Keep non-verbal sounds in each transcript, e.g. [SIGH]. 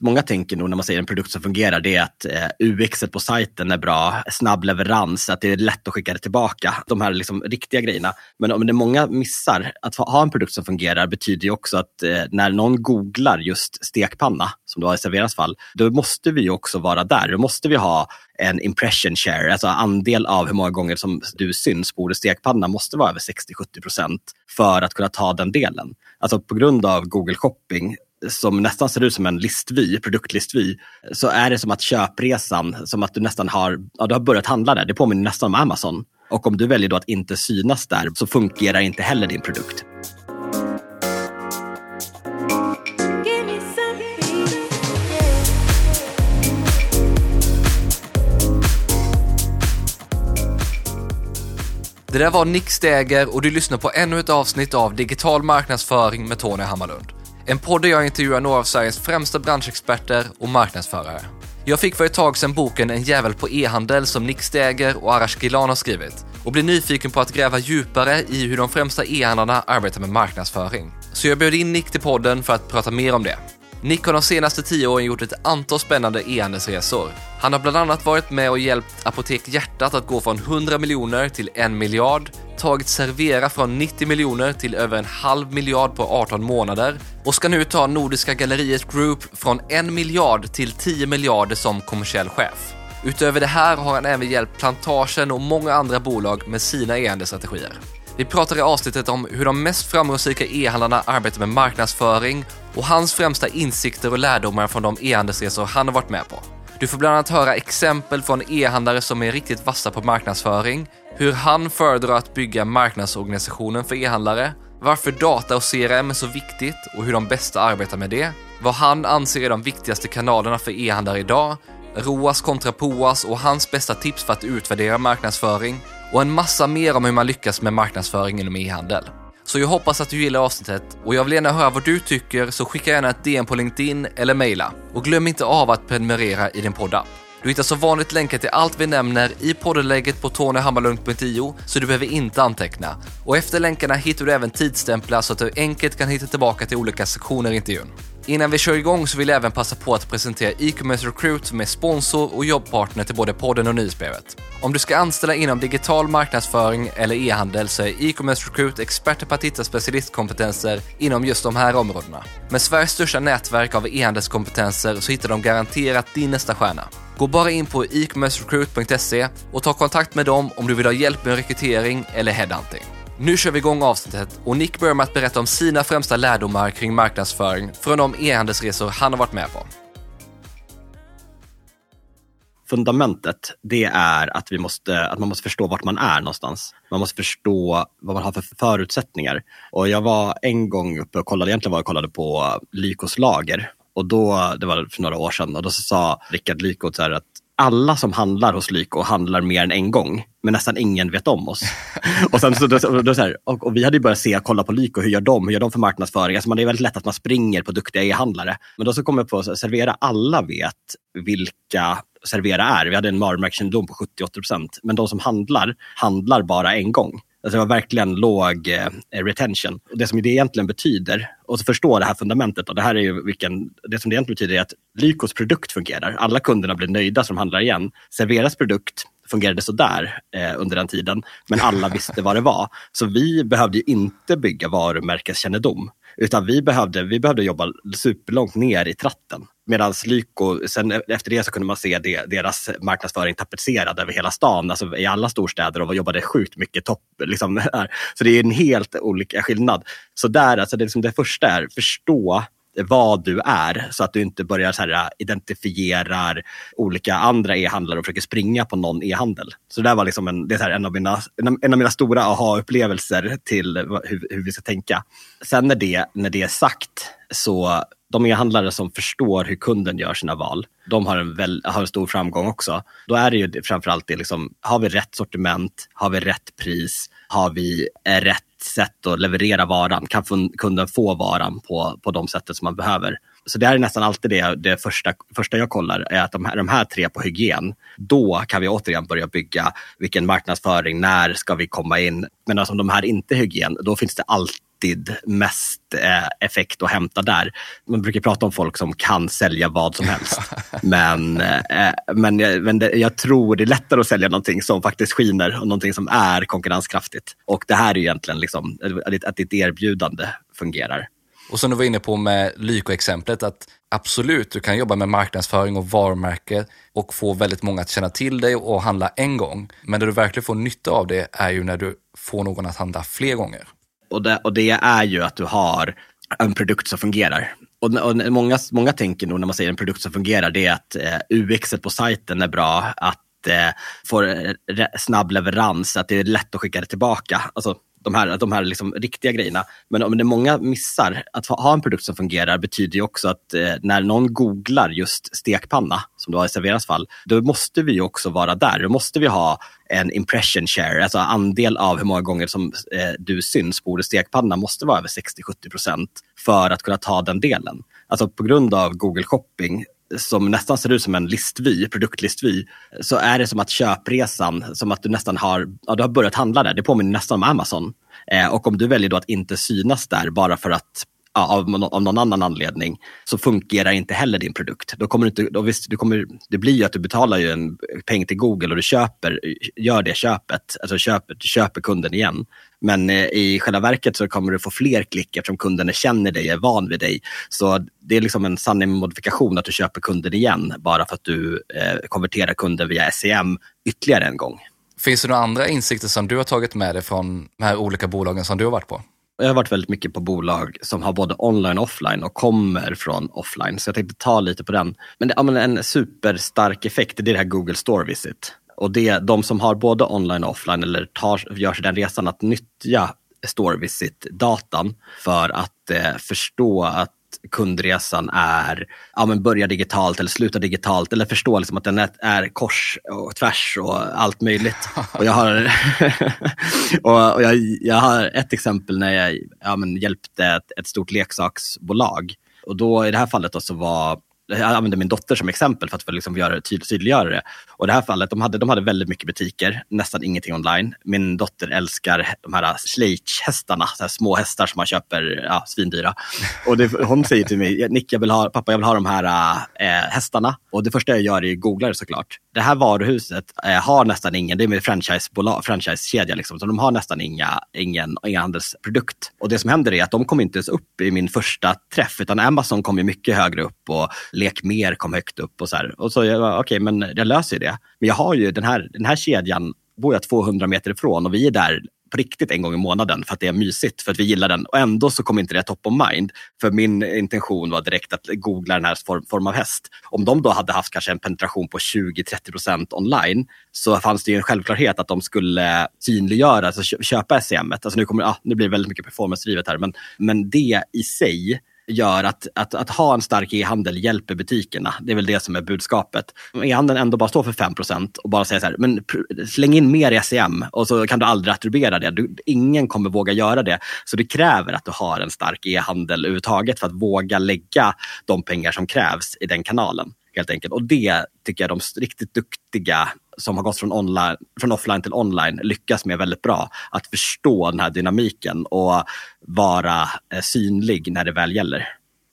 Många tänker nog när man säger en produkt som fungerar, det är att eh, UX på sajten är bra, snabb leverans, att det är lätt att skicka det tillbaka. De här liksom riktiga grejerna. Men om det många missar, att ha en produkt som fungerar betyder ju också att eh, när någon googlar just stekpanna, som då har i Serveras fall, då måste vi ju också vara där. Då måste vi ha en impression share, alltså andel av hur många gånger som du syns på ordet stekpanna måste vara över 60-70 procent för att kunna ta den delen. Alltså på grund av Google shopping som nästan ser ut som en listvy, produktlistvy, så är det som att köpresan, som att du nästan har, ja, du har börjat handla där. Det påminner nästan om Amazon. Och om du väljer då att inte synas där så fungerar inte heller din produkt. Det där var Nick Steger och du lyssnar på ännu ett avsnitt av Digital marknadsföring med Tony Hammarlund. En podd där jag intervjuar några av Sveriges främsta branschexperter och marknadsförare. Jag fick för ett tag sedan boken En jävel på e-handel som Nick Steger och Arash Gilan har skrivit och blir nyfiken på att gräva djupare i hur de främsta e-handlarna arbetar med marknadsföring. Så jag bjöd in Nick till podden för att prata mer om det. Nick har de senaste tio åren gjort ett antal spännande e-handelsresor. Han har bland annat varit med och hjälpt Apotek Hjärtat att gå från 100 miljoner till 1 miljard, tagit Servera från 90 miljoner till över en halv miljard på 18 månader och ska nu ta Nordiska Galleriet Group från 1 miljard till 10 miljarder som kommersiell chef. Utöver det här har han även hjälpt Plantagen och många andra bolag med sina e-handelsstrategier. Vi pratar i avsnittet om hur de mest framgångsrika e-handlarna arbetar med marknadsföring och hans främsta insikter och lärdomar från de e-handelsresor han har varit med på. Du får bland annat höra exempel från e-handlare som är riktigt vassa på marknadsföring, hur han föredrar att bygga marknadsorganisationen för e-handlare, varför data och CRM är så viktigt och hur de bästa arbetar med det, vad han anser är de viktigaste kanalerna för e-handlare idag, ROAS kontra POAS och hans bästa tips för att utvärdera marknadsföring och en massa mer om hur man lyckas med marknadsföring inom e-handel. Så jag hoppas att du gillar avsnittet och jag vill gärna höra vad du tycker så skicka gärna ett DM på LinkedIn eller mejla. Och glöm inte av att prenumerera i din poddapp. Du hittar som vanligt länkar till allt vi nämner i poddlägget på tonyhammarlund.io så du behöver inte anteckna. Och efter länkarna hittar du även tidsstämplar så att du enkelt kan hitta tillbaka till olika sektioner i intervjun. Innan vi kör igång så vill jag även passa på att presentera e-commerce recruit som är sponsor och jobbpartner till både podden och nyhetsbrevet. Om du ska anställa inom digital marknadsföring eller e-handel så är e-commerce recruit experter på att hitta specialistkompetenser inom just de här områdena. Med Sveriges största nätverk av e-handelskompetenser så hittar de garanterat din nästa stjärna. Gå bara in på e-commercerecruit.se och ta kontakt med dem om du vill ha hjälp med rekrytering eller headhunting. Nu kör vi igång avsnittet och Nick börjar med att berätta om sina främsta lärdomar kring marknadsföring från de e-handelsresor han har varit med på. Fundamentet, det är att, vi måste, att man måste förstå vart man är någonstans. Man måste förstå vad man har för förutsättningar. Och jag var en gång uppe och kollade, egentligen var jag kollade på Lykos lager. Och då, det var för några år sedan, och då sa Rickard Lyko så här att alla som handlar hos Lyko handlar mer än en gång, men nästan ingen vet om oss. [LAUGHS] och, sen, så, då, då, så här, och, och, vi hade ju börjat se, kolla på Lyko, hur gör de? Hur gör de för marknadsföring? Alltså man, det är väldigt lätt att man springer på duktiga e-handlare. Men då så kom jag på att Servera, alla vet vilka Servera är. Vi hade en varumärkeskännedom på 70-80 procent. Men de som handlar, handlar bara en gång. Alltså det var verkligen låg eh, retention. Och det som det egentligen betyder, och så förstå det här fundamentet, och det här är ju vilken, det som det egentligen betyder är att Lykos produkt fungerar. Alla kunderna blir nöjda som handlar igen. Serveras produkt fungerade sådär eh, under den tiden, men alla [LAUGHS] visste vad det var. Så vi behövde inte bygga varumärkeskännedom. Utan vi behövde, vi behövde jobba superlångt ner i tratten. Medan Lyko, sen e- efter det så kunde man se det, deras marknadsföring tapetserad över hela stan, alltså i alla storstäder och jobbade sjukt mycket topp. Liksom, [LAUGHS] så det är en helt olika skillnad. Så där, alltså det, liksom det första är förstå vad du är så att du inte börjar så här, äh, identifierar olika andra e-handlare och försöker springa på någon e-handel. Så det där var liksom en, det är så här, en, av mina, en av mina stora aha-upplevelser till hur, hur, vi ska tänka. Sen när det, när det är sagt så de e-handlare som förstår hur kunden gör sina val, de har en, väl, har en stor framgång också. Då är det ju framförallt det, liksom, har vi rätt sortiment, har vi rätt pris, har vi eh, rätt sätt att leverera varan? Kan kunden få varan på, på de sättet som man behöver? Så det här är nästan alltid det, det första, första jag kollar, är att de här, de här tre på hygien, då kan vi återigen börja bygga vilken marknadsföring, när ska vi komma in? Men alltså, om de här inte är hygien, då finns det alltid alltid mest eh, effekt att hämta där. Man brukar prata om folk som kan sälja vad som helst. [LAUGHS] men eh, men, men det, jag tror det är lättare att sälja någonting som faktiskt skiner och någonting som är konkurrenskraftigt. Och det här är egentligen liksom, att ditt erbjudande fungerar. Och som du var inne på med Lyko-exemplet, att absolut, du kan jobba med marknadsföring och varumärke och få väldigt många att känna till dig och handla en gång. Men det du verkligen får nytta av det är ju när du får någon att handla fler gånger. Och det, och det är ju att du har en produkt som fungerar. Och, och många, många tänker nog när man säger en produkt som fungerar, det är att eh, UX på sajten är bra, att eh, få eh, snabb leverans, att det är lätt att skicka det tillbaka. Alltså, de här, de här liksom riktiga grejerna. Men om det är många missar, att ha en produkt som fungerar betyder ju också att eh, när någon googlar just stekpanna, som det har i Serveras fall, då måste vi också vara där. Då måste vi ha en impression share, alltså andel av hur många gånger som eh, du syns på ordet stekpanna måste vara över 60-70 procent för att kunna ta den delen. Alltså på grund av Google shopping som nästan ser ut som en listvy, produktlistvy, så är det som att köpresan, som att du nästan har, ja, du har börjat handla där. Det påminner nästan om Amazon. Eh, och om du väljer då att inte synas där bara för att ja, av, av någon annan anledning så fungerar inte heller din produkt. Då kommer du inte, då visst, du kommer, det blir ju att du betalar ju en peng till Google och du köper, gör det köpet, alltså köper, du köper kunden igen. Men eh, i själva verket så kommer du få fler klick eftersom kunden känner dig, är van vid dig. Så det är liksom en sanning modifikation att du köper kunden igen bara för att du eh, konverterar kunden via SEM ytterligare en gång. Finns det några andra insikter som du har tagit med dig från de här olika bolagen som du har varit på? Jag har varit väldigt mycket på bolag som har både online och offline och kommer från offline. Så jag tänkte ta lite på den. Men, det, ja, men en superstark effekt det är det här Google Store Visit. Och det, de som har både online och offline eller tar, gör sig den resan att nyttja Store Visit-datan för att eh, förstå att kundresan är, ja men börjar digitalt eller slutar digitalt eller förstå liksom att den är, kors och tvärs och allt möjligt. [LAUGHS] Och jag har, [LAUGHS] och, och jag, jag, har ett exempel när jag ja, men hjälpte ett, ett stort leksaksbolag. Och då i det här fallet då, så var jag använder min dotter som exempel för att liksom göra tyd tydliggöra det. Och det här fallet, de hade, de hade väldigt mycket butiker, nästan ingenting online. Min dotter älskar de här Schleich-hästarna, små hästar som man köper, ja, svindyra. Och det, hon säger till mig, Nick, jag vill ha, pappa jag vill ha de här äh, hästarna. Och det första jag gör är att googla det såklart. Det här varuhuset eh, har nästan ingen, det är med franchisekedja, liksom, så de har nästan inga, ingen, ingen handelsprodukt. Och det som händer är att de kom inte ens upp i min första träff, utan Amazon kom ju mycket högre upp och lek mer kom högt upp och så här. Och så, okej, okay, men jag löser ju det. Men jag har ju den här, den här kedjan, bor jag 200 meter ifrån och vi är där på riktigt en gång i månaden för att det är mysigt, för att vi gillar den. Och ändå så kommer inte det top of mind. För min intention var direkt att googla den här form, form av häst. Om de då hade haft kanske en penetration på 20-30 procent online så fanns det ju en självklarhet att de skulle synliggöra, alltså köpa SEM. Alltså nu, kommer, ah, nu blir det väldigt mycket performance-drivet här, men, men det i sig gör att, att, att ha en stark e-handel hjälper butikerna. Det är väl det som är budskapet. E-handeln ändå bara står för 5% och bara säger så här, men släng in mer SEM och så kan du aldrig attribuera det. Du, ingen kommer våga göra det. Så det kräver att du har en stark e-handel överhuvudtaget för att våga lägga de pengar som krävs i den kanalen helt enkelt. Och det tycker jag de riktigt duktiga som har gått från, online, från offline till online lyckas med väldigt bra. Att förstå den här dynamiken och vara eh, synlig när det väl gäller.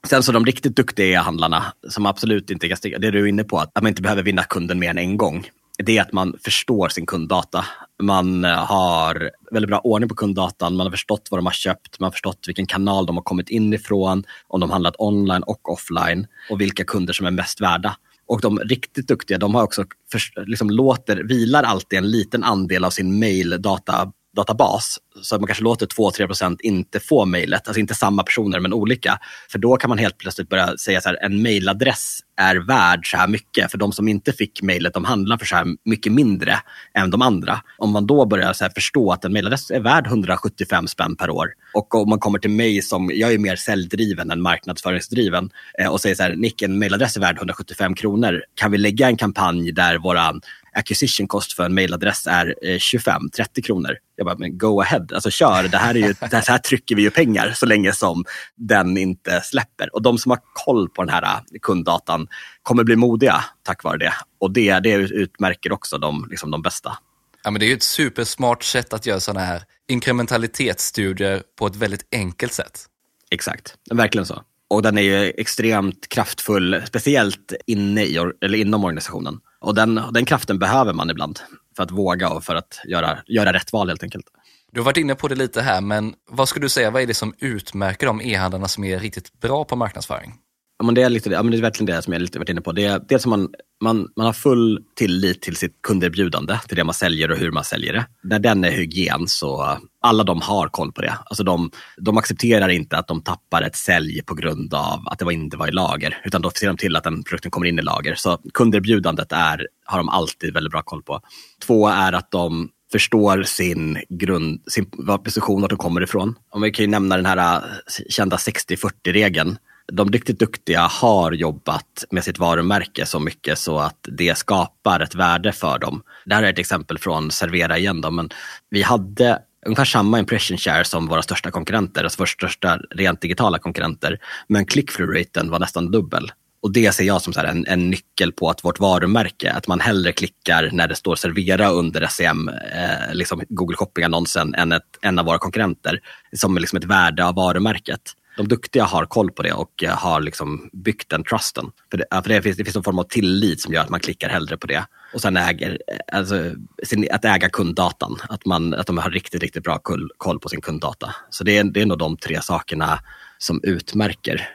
Sen så de riktigt duktiga handlarna som absolut inte kan stiga, det du är inne på, att man inte behöver vinna kunden mer än en gång. Det är att man förstår sin kunddata. Man eh, har väldigt bra ordning på kunddatan, man har förstått vad de har köpt, man har förstått vilken kanal de har kommit in ifrån, om de handlat online och offline och vilka kunder som är mest värda. Och de riktigt duktiga, de har också för, liksom låter, vilar alltid en liten andel av sin mail-data databas. Så att man kanske låter 2-3% inte få mejlet, alltså inte samma personer men olika. För då kan man helt plötsligt börja säga så här, en mejladress är värd så här mycket. För de som inte fick mejlet, de handlar för så här mycket mindre än de andra. Om man då börjar så förstå att en mejladress är värd 175 spänn per år och om man kommer till mig som, jag är mer säljdriven än marknadsföringsdriven eh, och säger så här, Nick, en mejladress är värd 175 kronor. Kan vi lägga en kampanj där våran acquisition cost för en mailadress är 25-30 eh, kronor. Jag bara, men go ahead, alltså kör. Det här, är ju, [LAUGHS] det här trycker vi ju pengar så länge som den inte släpper. Och de som har koll på den här eh, kunddatan kommer bli modiga tack vare det. Och det, det utmärker också de, liksom de bästa. Ja, men det är ju ett supersmart sätt att göra sådana här inkrementalitetsstudier på ett väldigt enkelt sätt. Exakt, verkligen så. Och den är ju extremt kraftfull, speciellt inne i, eller inom organisationen. Och den, den kraften behöver man ibland för att våga och för att göra, göra rätt val helt enkelt. Du har varit inne på det lite här, men vad skulle du säga, vad är det som utmärker de e-handlarna som är riktigt bra på marknadsföring? Ja, men det, är lite, ja, men det är verkligen det som jag lite varit inne på. Det är dels att man, man, man har full tillit till sitt kunderbjudande, till det man säljer och hur man säljer det. När den är hygien så alla de har koll på det. Alltså de, de accepterar inte att de tappar ett sälj på grund av att det inte var i lager, utan då ser de till att den produkten kommer in i lager. Så kunderbjudandet är, har de alltid väldigt bra koll på. Två är att de förstår sin grund, sin position, vart de kommer ifrån. Om vi kan ju nämna den här eh, kända 60-40-regeln de riktigt duktiga har jobbat med sitt varumärke så mycket så att det skapar ett värde för dem. Det här är ett exempel från Servera igen då, men vi hade ungefär samma impression share som våra största konkurrenter, alltså våra största rent digitala konkurrenter. Men click-through-raten var nästan dubbel. Och det ser jag som så en, en, nyckel på att vårt varumärke, att man hellre klickar när det står servera under SEM, eh, liksom Google Shopping-annonsen, än ett, en av våra konkurrenter, som liksom ett värde av varumärket de duktiga har koll på det och eh, har liksom byggt den trusten. För det, för det, finns, det finns en form av tillit som gör att man klickar hellre på det. Och sen äger, eh, alltså, sin, att äga kunddatan, att, man, att de har riktigt, riktigt bra koll på sin kunddata. Så det är, det är nog de tre sakerna som utmärker.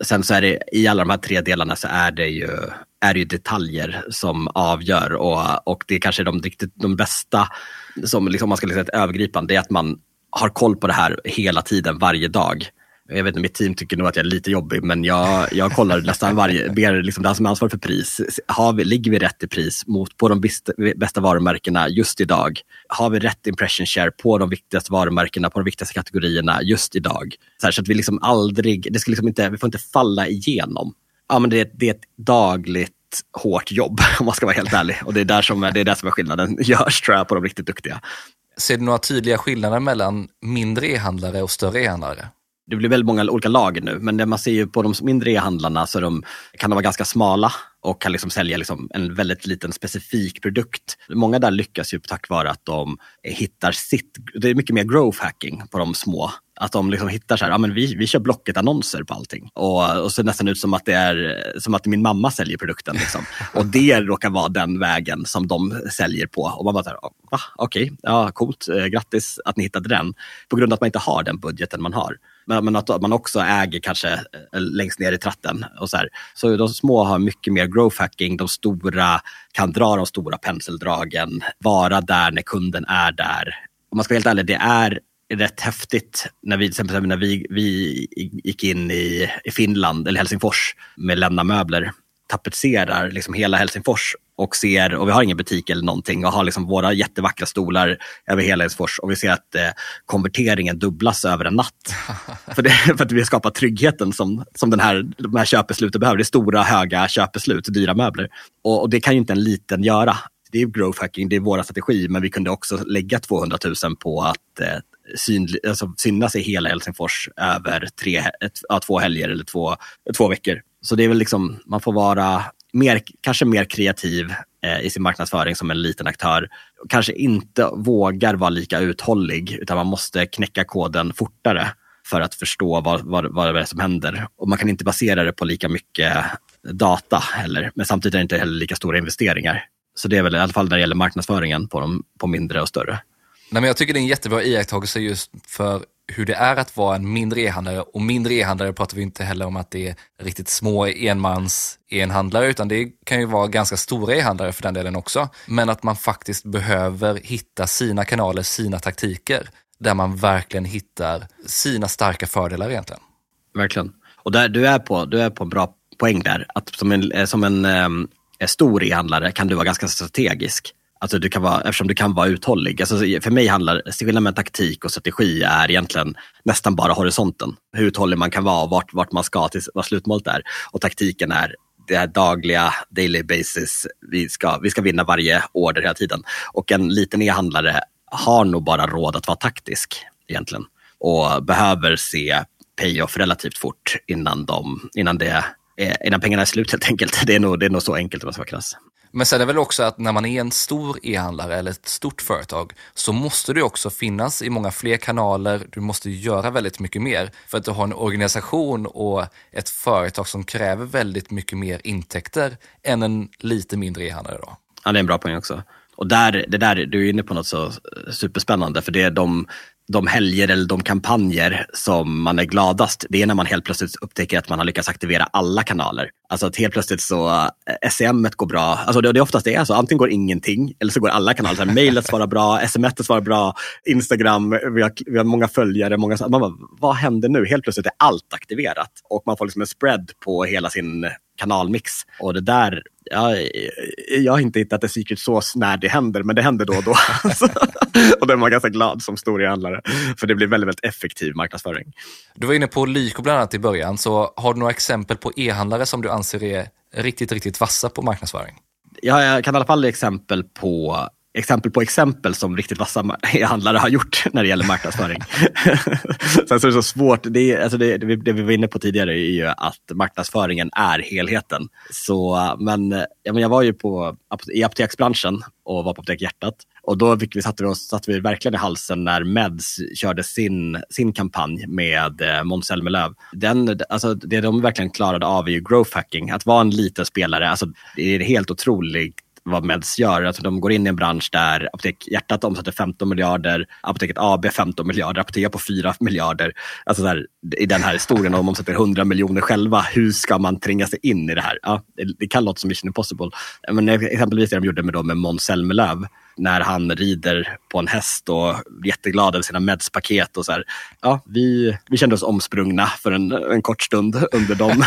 Sen så är det i alla de här tre delarna så är det ju, är det ju detaljer som avgör och, och det är kanske de, riktigt, de bästa, som liksom man ska liksom säga ett övergripande, det är att man har koll på det här hela tiden, varje dag jag vet inte, mitt team tycker nog att jag är lite jobbig, men jag, jag kollar nästan varje, ber liksom den som är ansvarig för pris, har vi, ligger vi rätt i pris mot, på de bästa, bästa varumärkena just idag? Har vi rätt impression share på de viktigaste varumärkena, på de viktigaste kategorierna just idag? Så, här, så att vi liksom aldrig, det ska liksom inte, vi får inte falla igenom. Ja, men det, det är ett dagligt hårt jobb [LAUGHS] om man ska vara helt ärlig. Och det är där som, det är där som är skillnaden [LAUGHS] görs tror jag på de riktigt duktiga. Ser du några tydliga skillnader mellan mindre e-handlare och större e-handlare? Det blir väldigt många olika lager nu, men det man ser ju på de mindre e-handlarna så de, kan de vara ganska smala och kan liksom sälja liksom en väldigt liten specifik produkt. Många där lyckas ju tack vare att de hittar sitt, det är mycket mer growth hacking på de små. Att de liksom hittar så här, ja men vi, vi kör Blocket-annonser på allting. Och, och så nästan ut som att det är som att min mamma säljer produkten. Liksom. Och det råkar vara den vägen som de säljer på. Och man bara, så här, va? Okej, okay. ja, coolt, eh, grattis att ni hittade den. På grund av att man inte har den budgeten man har. Men, men att man också äger kanske eh, längst ner i tratten. Och så, här. så de små har mycket mer growth hacking, de stora kan dra de stora penseldragen, vara där när kunden är där. Om man ska vara helt ärlig, det är rätt häftigt när vi, till exempel när vi, vi gick in i, i Finland eller Helsingfors med Lämna möbler tapetserar liksom hela Helsingfors och ser, och vi har ingen butik eller någonting och har liksom våra jättevackra stolar över hela Helsingfors och vi ser att eh, konverteringen dubblas över en natt. [LAUGHS] för, det, för att vi har skapat tryggheten som, som den här, de här köpbesluten behöver. Det är stora, höga köpbeslut, dyra möbler. Och, och det kan ju inte en liten göra. Det är growth hacking, det är vår strategi, men vi kunde också lägga 200 000 på att eh, synlig, alltså synas i hela Helsingfors över tre, ett, ja, två helger eller två, två veckor. Så det är väl liksom, man får vara mer, kanske mer kreativ eh, i sin marknadsföring som en liten aktör. Kanske inte vågar vara lika uthållig, utan man måste knäcka koden fortare för att förstå vad, vad, vad det är som händer. Och man kan inte basera det på lika mycket data heller, men samtidigt är det inte heller lika stora investeringar. Så det är väl i alla fall när det gäller marknadsföringen på, de, på mindre och större. Nej, men jag tycker det är en jättebra iakttagelse just för hur det är att vara en mindre e-handlare. Och mindre e-handlare pratar vi inte heller om att det är riktigt små enmans e-handlare, utan det kan ju vara ganska stora e-handlare för den delen också. Men att man faktiskt behöver hitta sina kanaler, sina taktiker, där man verkligen hittar sina starka fördelar egentligen. Verkligen. Och där, du, är på, du är på en bra poäng där. Att som en, eh, som en um, stor e-handlare kan du vara ganska strategisk. Alltså du kan vara, eftersom du kan vara uthållig. Alltså för mig handlar skillnaden mellan taktik och strategi är egentligen nästan bara horisonten. Hur uthållig man kan vara och vart, vart man ska till vad slutmålet är. Och taktiken är det här dagliga, daily basis. Vi ska, vi ska vinna varje order hela tiden. Och en liten e-handlare har nog bara råd att vara taktisk egentligen. Och behöver se payoff relativt fort innan, de, innan, det, innan pengarna är slut helt enkelt. [LAUGHS] Det är nog, det är nog så enkelt om man ska vara krass. Men sen är det väl också att när man är en stor e-handlare eller ett stort företag så måste du också finnas i många fler kanaler. Du måste göra väldigt mycket mer för att du har en organisation och ett företag som kräver väldigt mycket mer intäkter än en lite mindre e-handlare. Då. Ja, det är en bra poäng också. Och där, det där, du är inne på något så superspännande, för det är de de helger eller de kampanjer som man är gladast, det är när man helt plötsligt upptäcker att man har lyckats aktivera alla kanaler. Alltså att helt plötsligt så, eh, SEM går bra. Alltså det, det är oftast det, alltså, antingen går ingenting eller så går alla kanaler. Så här, mailet svarar bra, [LAUGHS] sms svarar bra, Instagram, vi har, vi har många följare. Många, man bara, vad händer nu? Helt plötsligt är allt aktiverat och man får liksom en spread på hela sin kanalmix. Och det där, jag, jag har inte hittat en secret sauce när det händer, men det händer då och då. [LAUGHS] [LAUGHS] och då är man ganska glad som stor e-handlare, för det blir väldigt, väldigt effektiv marknadsföring. Du var inne på Lyko bland annat i början, så har du några exempel på e-handlare som du anser är riktigt, riktigt vassa på marknadsföring? Ja, jag kan i alla fall ge exempel på exempel på exempel som riktigt vassa [LAUGHS] handlare har gjort när det gäller marknadsföring. [LAUGHS] Sen så är det så svårt, det, är, alltså det, det, vi var inne på tidigare är ju att marknadsföringen är helheten. Så, men, ja, men jag var ju på, i apoteksbranschen och var på Apotek Hjärtat. Och då fick vi, satte, vi oss, satte vi verkligen i halsen när Meds körde sin, sin kampanj med eh, Måns Zelmerlöw. Alltså, det de verkligen klarade av är ju growth hacking. Att vara en liten spelare, alltså, det är helt otroligt vad Meds gör. Alltså de går in i en bransch där Apotek Hjärtat omsätter 15 miljarder, Apoteket AB 15 miljarder, Apotea på 4 miljarder. Alltså så här, I den här historien om de omsätter 100 miljoner själva, hur ska man tränga sig in i det här? Ja, det, kan låta som Mission Impossible. Men exempelvis det de gjorde med, med Måns Zelmerlöw när han rider på en häst och är jätteglad över sina medspaket. Och så här. Ja, vi, vi kände oss omsprungna för en, en kort stund under de,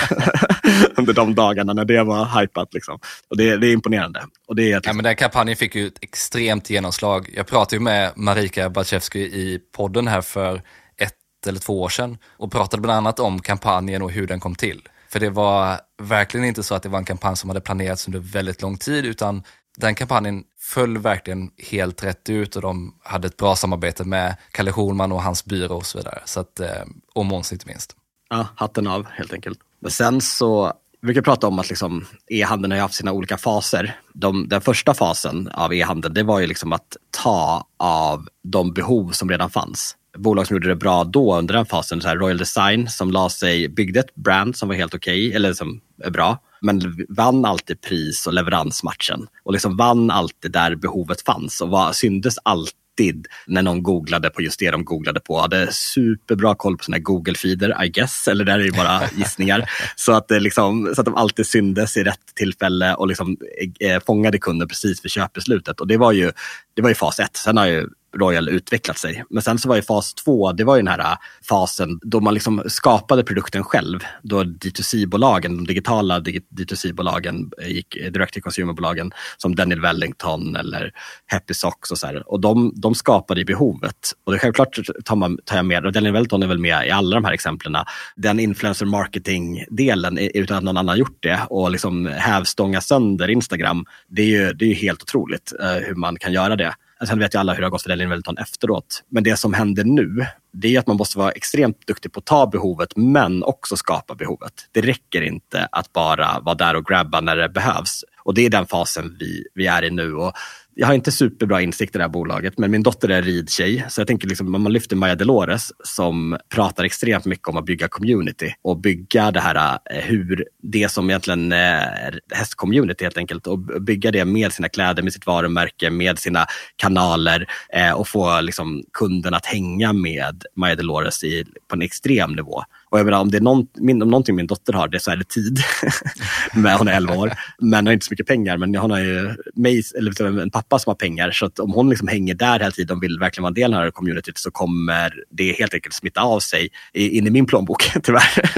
[LAUGHS] under de dagarna när det var hypat. Liksom. Och det, det är imponerande. Och det är liksom... ja, men den kampanjen fick ju ett extremt genomslag. Jag pratade ju med Marika Bachevsky i podden här för ett eller två år sedan och pratade bland annat om kampanjen och hur den kom till. För det var verkligen inte så att det var en kampanj som hade planerats under väldigt lång tid, utan den kampanjen föll verkligen helt rätt ut och de hade ett bra samarbete med Kalle Schulman och hans byrå och så vidare. Så att, eh, och Måns inte minst. Ja, hatten av helt enkelt. Men sen så, vi brukar prata om att liksom e-handeln har haft sina olika faser. De, den första fasen av e-handeln, det var ju liksom att ta av de behov som redan fanns bolag som gjorde det bra då under den fasen, så här Royal Design som la sig, byggde ett brand som var helt okej, okay, eller som är bra, men vann alltid pris och leveransmatchen. Och liksom vann alltid där behovet fanns och var, syndes alltid när någon googlade på just det de googlade på. Hade superbra koll på sina Google-feeder, I guess, eller där är det bara [LAUGHS] gissningar. så, att det liksom, så att de alltid syndes i rätt tillfälle och liksom, eh, fångade kunden precis vid köpbeslutet. Och det var ju, det var ju fas ett. Sen har ju Royal utvecklat sig. Men sen så var ju fas två, det var ju den här äh, fasen då man liksom skapade produkten själv. Då D2C-bolagen, de digitala D2C-bolagen eh, gick eh, direkt till to consumer-bolagen som Daniel Wellington eller Happy Socks och så här. Och de, de skapade behovet. Och det självklart tar, man, tar jag med, och Daniel Wellington är väl med i alla de här exemplen. Den influencer marketing-delen utan att någon annan gjort det och liksom hävstånga sönder Instagram. Det är ju, det är ju helt otroligt uh, hur man kan göra det. Sen vet ju alla hur det har gått för Daniel Wellington efteråt. Men det som händer nu, det är att man måste vara extremt duktig på att ta behovet, men också skapa behovet. Det räcker inte att bara vara där och grabba när det behövs. Och det är den fasen vi, vi är i nu. Och jag har inte superbra insikt i det här bolaget, men min dotter är ridtjej. Så jag tänker liksom, om man lyfter Maja Delores som pratar extremt mycket om att bygga community och bygga det här eh, hur det som egentligen är hästcommunity helt enkelt och bygga det med sina kläder, med sitt varumärke, med sina kanaler eh, och få liksom, kunden att hänga med Maja Delores i, på en extrem nivå. Och jag menar, om det är någon, min, om någonting min dotter har, det så är det tid. [LAUGHS] men hon är 11 år, men har inte så mycket pengar. Men hon har ju mig, eller en pappa som har pengar. Så att om hon liksom hänger där hela tiden och vill verkligen vara en del av det här communityt så kommer det helt enkelt smitta av sig in i min plånbok, [LAUGHS] tyvärr.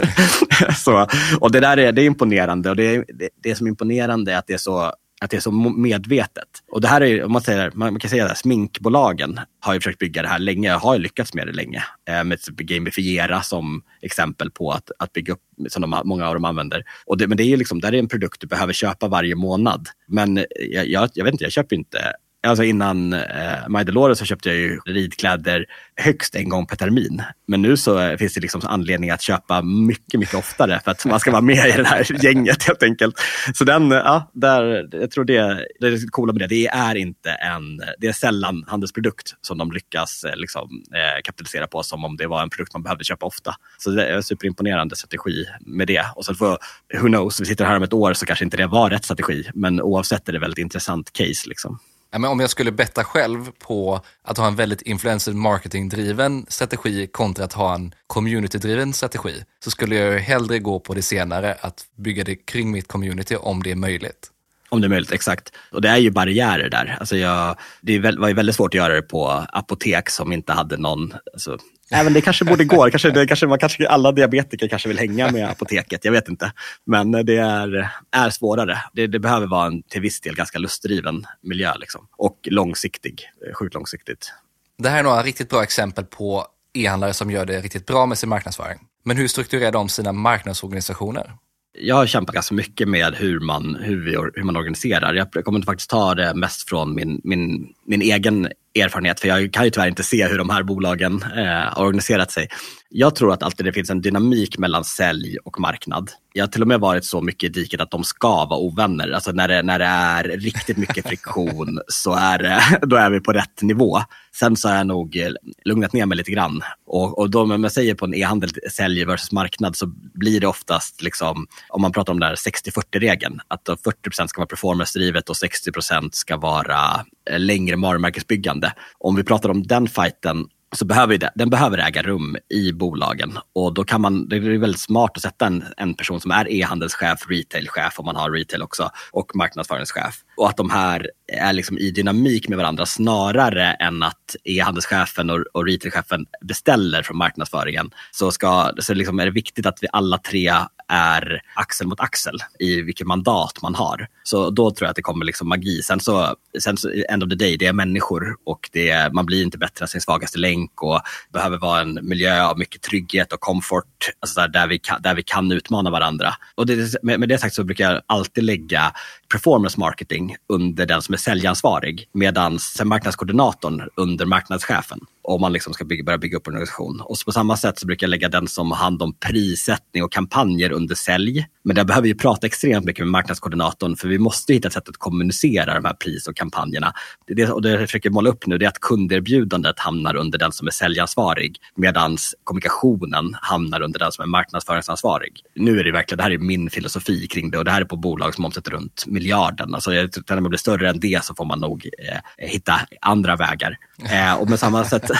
[LAUGHS] så, och det där är, det är imponerande. Och det, det, det som är imponerande är att det är så att det är så medvetet. Och det här är, om man, säger, man kan säga att sminkbolagen har ju försökt bygga det här länge, har ju lyckats med det länge. Eh, med typ Gamifiera som exempel på att, att bygga upp, som de, många av dem använder. Och det, men det är ju liksom, där är en produkt du behöver köpa varje månad. Men eh, jag, jag, jag vet inte, jag köper inte Alltså innan eh, Majdalore så köpte jag ju ridkläder högst en gång per termin. Men nu så finns det liksom anledning att köpa mycket, mycket oftare för att man ska vara med i det här [LAUGHS] gänget helt enkelt. Så den, ja, där, jag tror det, det är coola med det, det är inte en, det är sällan handelsprodukt som de lyckas eh, liksom, eh, kapitalisera på som om det var en produkt man behövde köpa ofta. Så det är en superimponerande strategi med det. Och sen får, who knows, vi sitter här om ett år så kanske inte det var rätt strategi, men oavsett är det väldigt intressant case. Liksom. Ja, men om jag skulle betta själv på att ha en väldigt influencer marketing-driven strategi kontra att ha en community-driven strategi så skulle jag hellre gå på det senare, att bygga det kring mitt community om det är möjligt. Om det är möjligt, exakt. Och det är ju barriärer där. Alltså jag, det var ju väldigt svårt att göra det på apotek som inte hade någon, alltså, Även det kanske borde gå. Kanske, det, kanske, man kanske, alla diabetiker kanske vill hänga med apoteket. Jag vet inte. Men det är, är svårare. Det, det behöver vara en till viss del ganska lustdriven miljö. Liksom. Och långsiktig. Sjukt långsiktigt. Det här är några riktigt bra exempel på e-handlare som gör det riktigt bra med sin marknadsföring. Men hur strukturerar de sina marknadsorganisationer? Jag har kämpat ganska mycket med hur man, hur vi, hur man organiserar. Jag kommer faktiskt ta det mest från min, min, min egen erfarenhet, för jag kan ju tyvärr inte se hur de här bolagen eh, har organiserat sig. Jag tror att alltid det finns en dynamik mellan sälj och marknad. Jag har till och med varit så mycket i diket att de ska vara ovänner. Alltså när det, när det är riktigt mycket friktion [LAUGHS] så är det, då är vi på rätt nivå. Sen så har jag nog eh, lugnat ner mig lite grann. Och, och då, man säger på en e-handel, sälj versus marknad, så blir det oftast, liksom, om man pratar om den här 60-40-regeln, att 40% ska vara performance-drivet och 60% ska vara Eh, längre varumärkesbyggande. Om vi pratar om den fighten så behöver det, den behöver äga rum i bolagen. Och då kan man, det är väldigt smart att sätta en, en person som är e-handelschef, retailchef om man har retail också och marknadsföringschef. Och att de här är liksom i dynamik med varandra snarare än att e-handelschefen och, och retailchefen beställer från marknadsföringen. Så, ska, så liksom är det viktigt att vi alla tre är axel mot axel i vilket mandat man har. Så då tror jag att det kommer liksom magi. Sen så, sen så end of the day, det är människor och det är, man blir inte bättre än sin svagaste länk och behöver vara en miljö av mycket trygghet och komfort, alltså där, där, vi, kan, där vi kan utmana varandra. Och det, med, med det sagt så brukar jag alltid lägga performance marketing under den som är säljansvarig medan marknadskoordinatorn under marknadschefen om man liksom ska bygga, börja bygga upp en organisation. Och på samma sätt så brukar jag lägga den som har hand om prissättning och kampanjer under sälj. Men där behöver vi prata extremt mycket med marknadskoordinatorn för vi måste hitta ett sätt att kommunicera de här pris och kampanjerna. Det, det, och det jag försöker måla upp nu det är att kunderbjudandet hamnar under den som är säljansvarig medan kommunikationen hamnar under den som är marknadsföringsansvarig. Nu är det verkligen, det här är min filosofi kring det och det här är på bolag som omsätter runt miljarden. Alltså, när man blir större än det så får man nog eh, hitta andra vägar. Eh, och med samma sätt,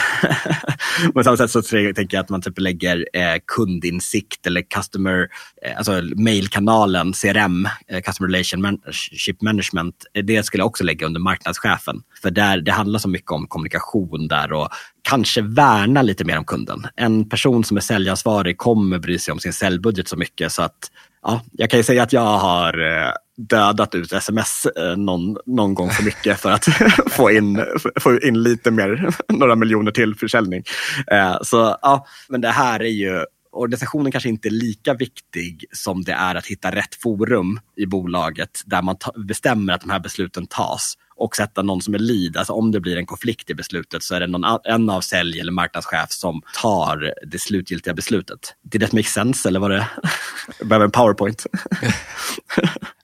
[LAUGHS] samma sätt så tänker jag att man typ lägger eh, kundinsikt eller customer, eh, alltså mailkanalen, CRM, eh, Customer Relationship Management, eh, det skulle jag också lägga under marknadschefen. För där, det handlar så mycket om kommunikation där och kanske värna lite mer om kunden. En person som är säljansvarig kommer bry sig om sin säljbudget så mycket så att ja, jag kan ju säga att jag har eh, dödat ut sms eh, någon, någon gång för mycket för att [LAUGHS] få, in, få in lite mer, [LAUGHS] några miljoner till försäljning. Eh, så ja, men det här är ju organisationen kanske inte är lika viktig som det är att hitta rätt forum i bolaget där man bestämmer att de här besluten tas och sätta någon som är lead. Alltså om det blir en konflikt i beslutet så är det någon, en av sälj eller marknadschef som tar det slutgiltiga beslutet. Did that make sense eller var det, [LAUGHS] jag behöver en powerpoint? [LAUGHS]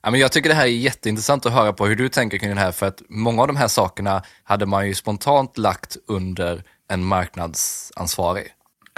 ja, men jag tycker det här är jätteintressant att höra på hur du tänker kring det här för att många av de här sakerna hade man ju spontant lagt under en marknadsansvarig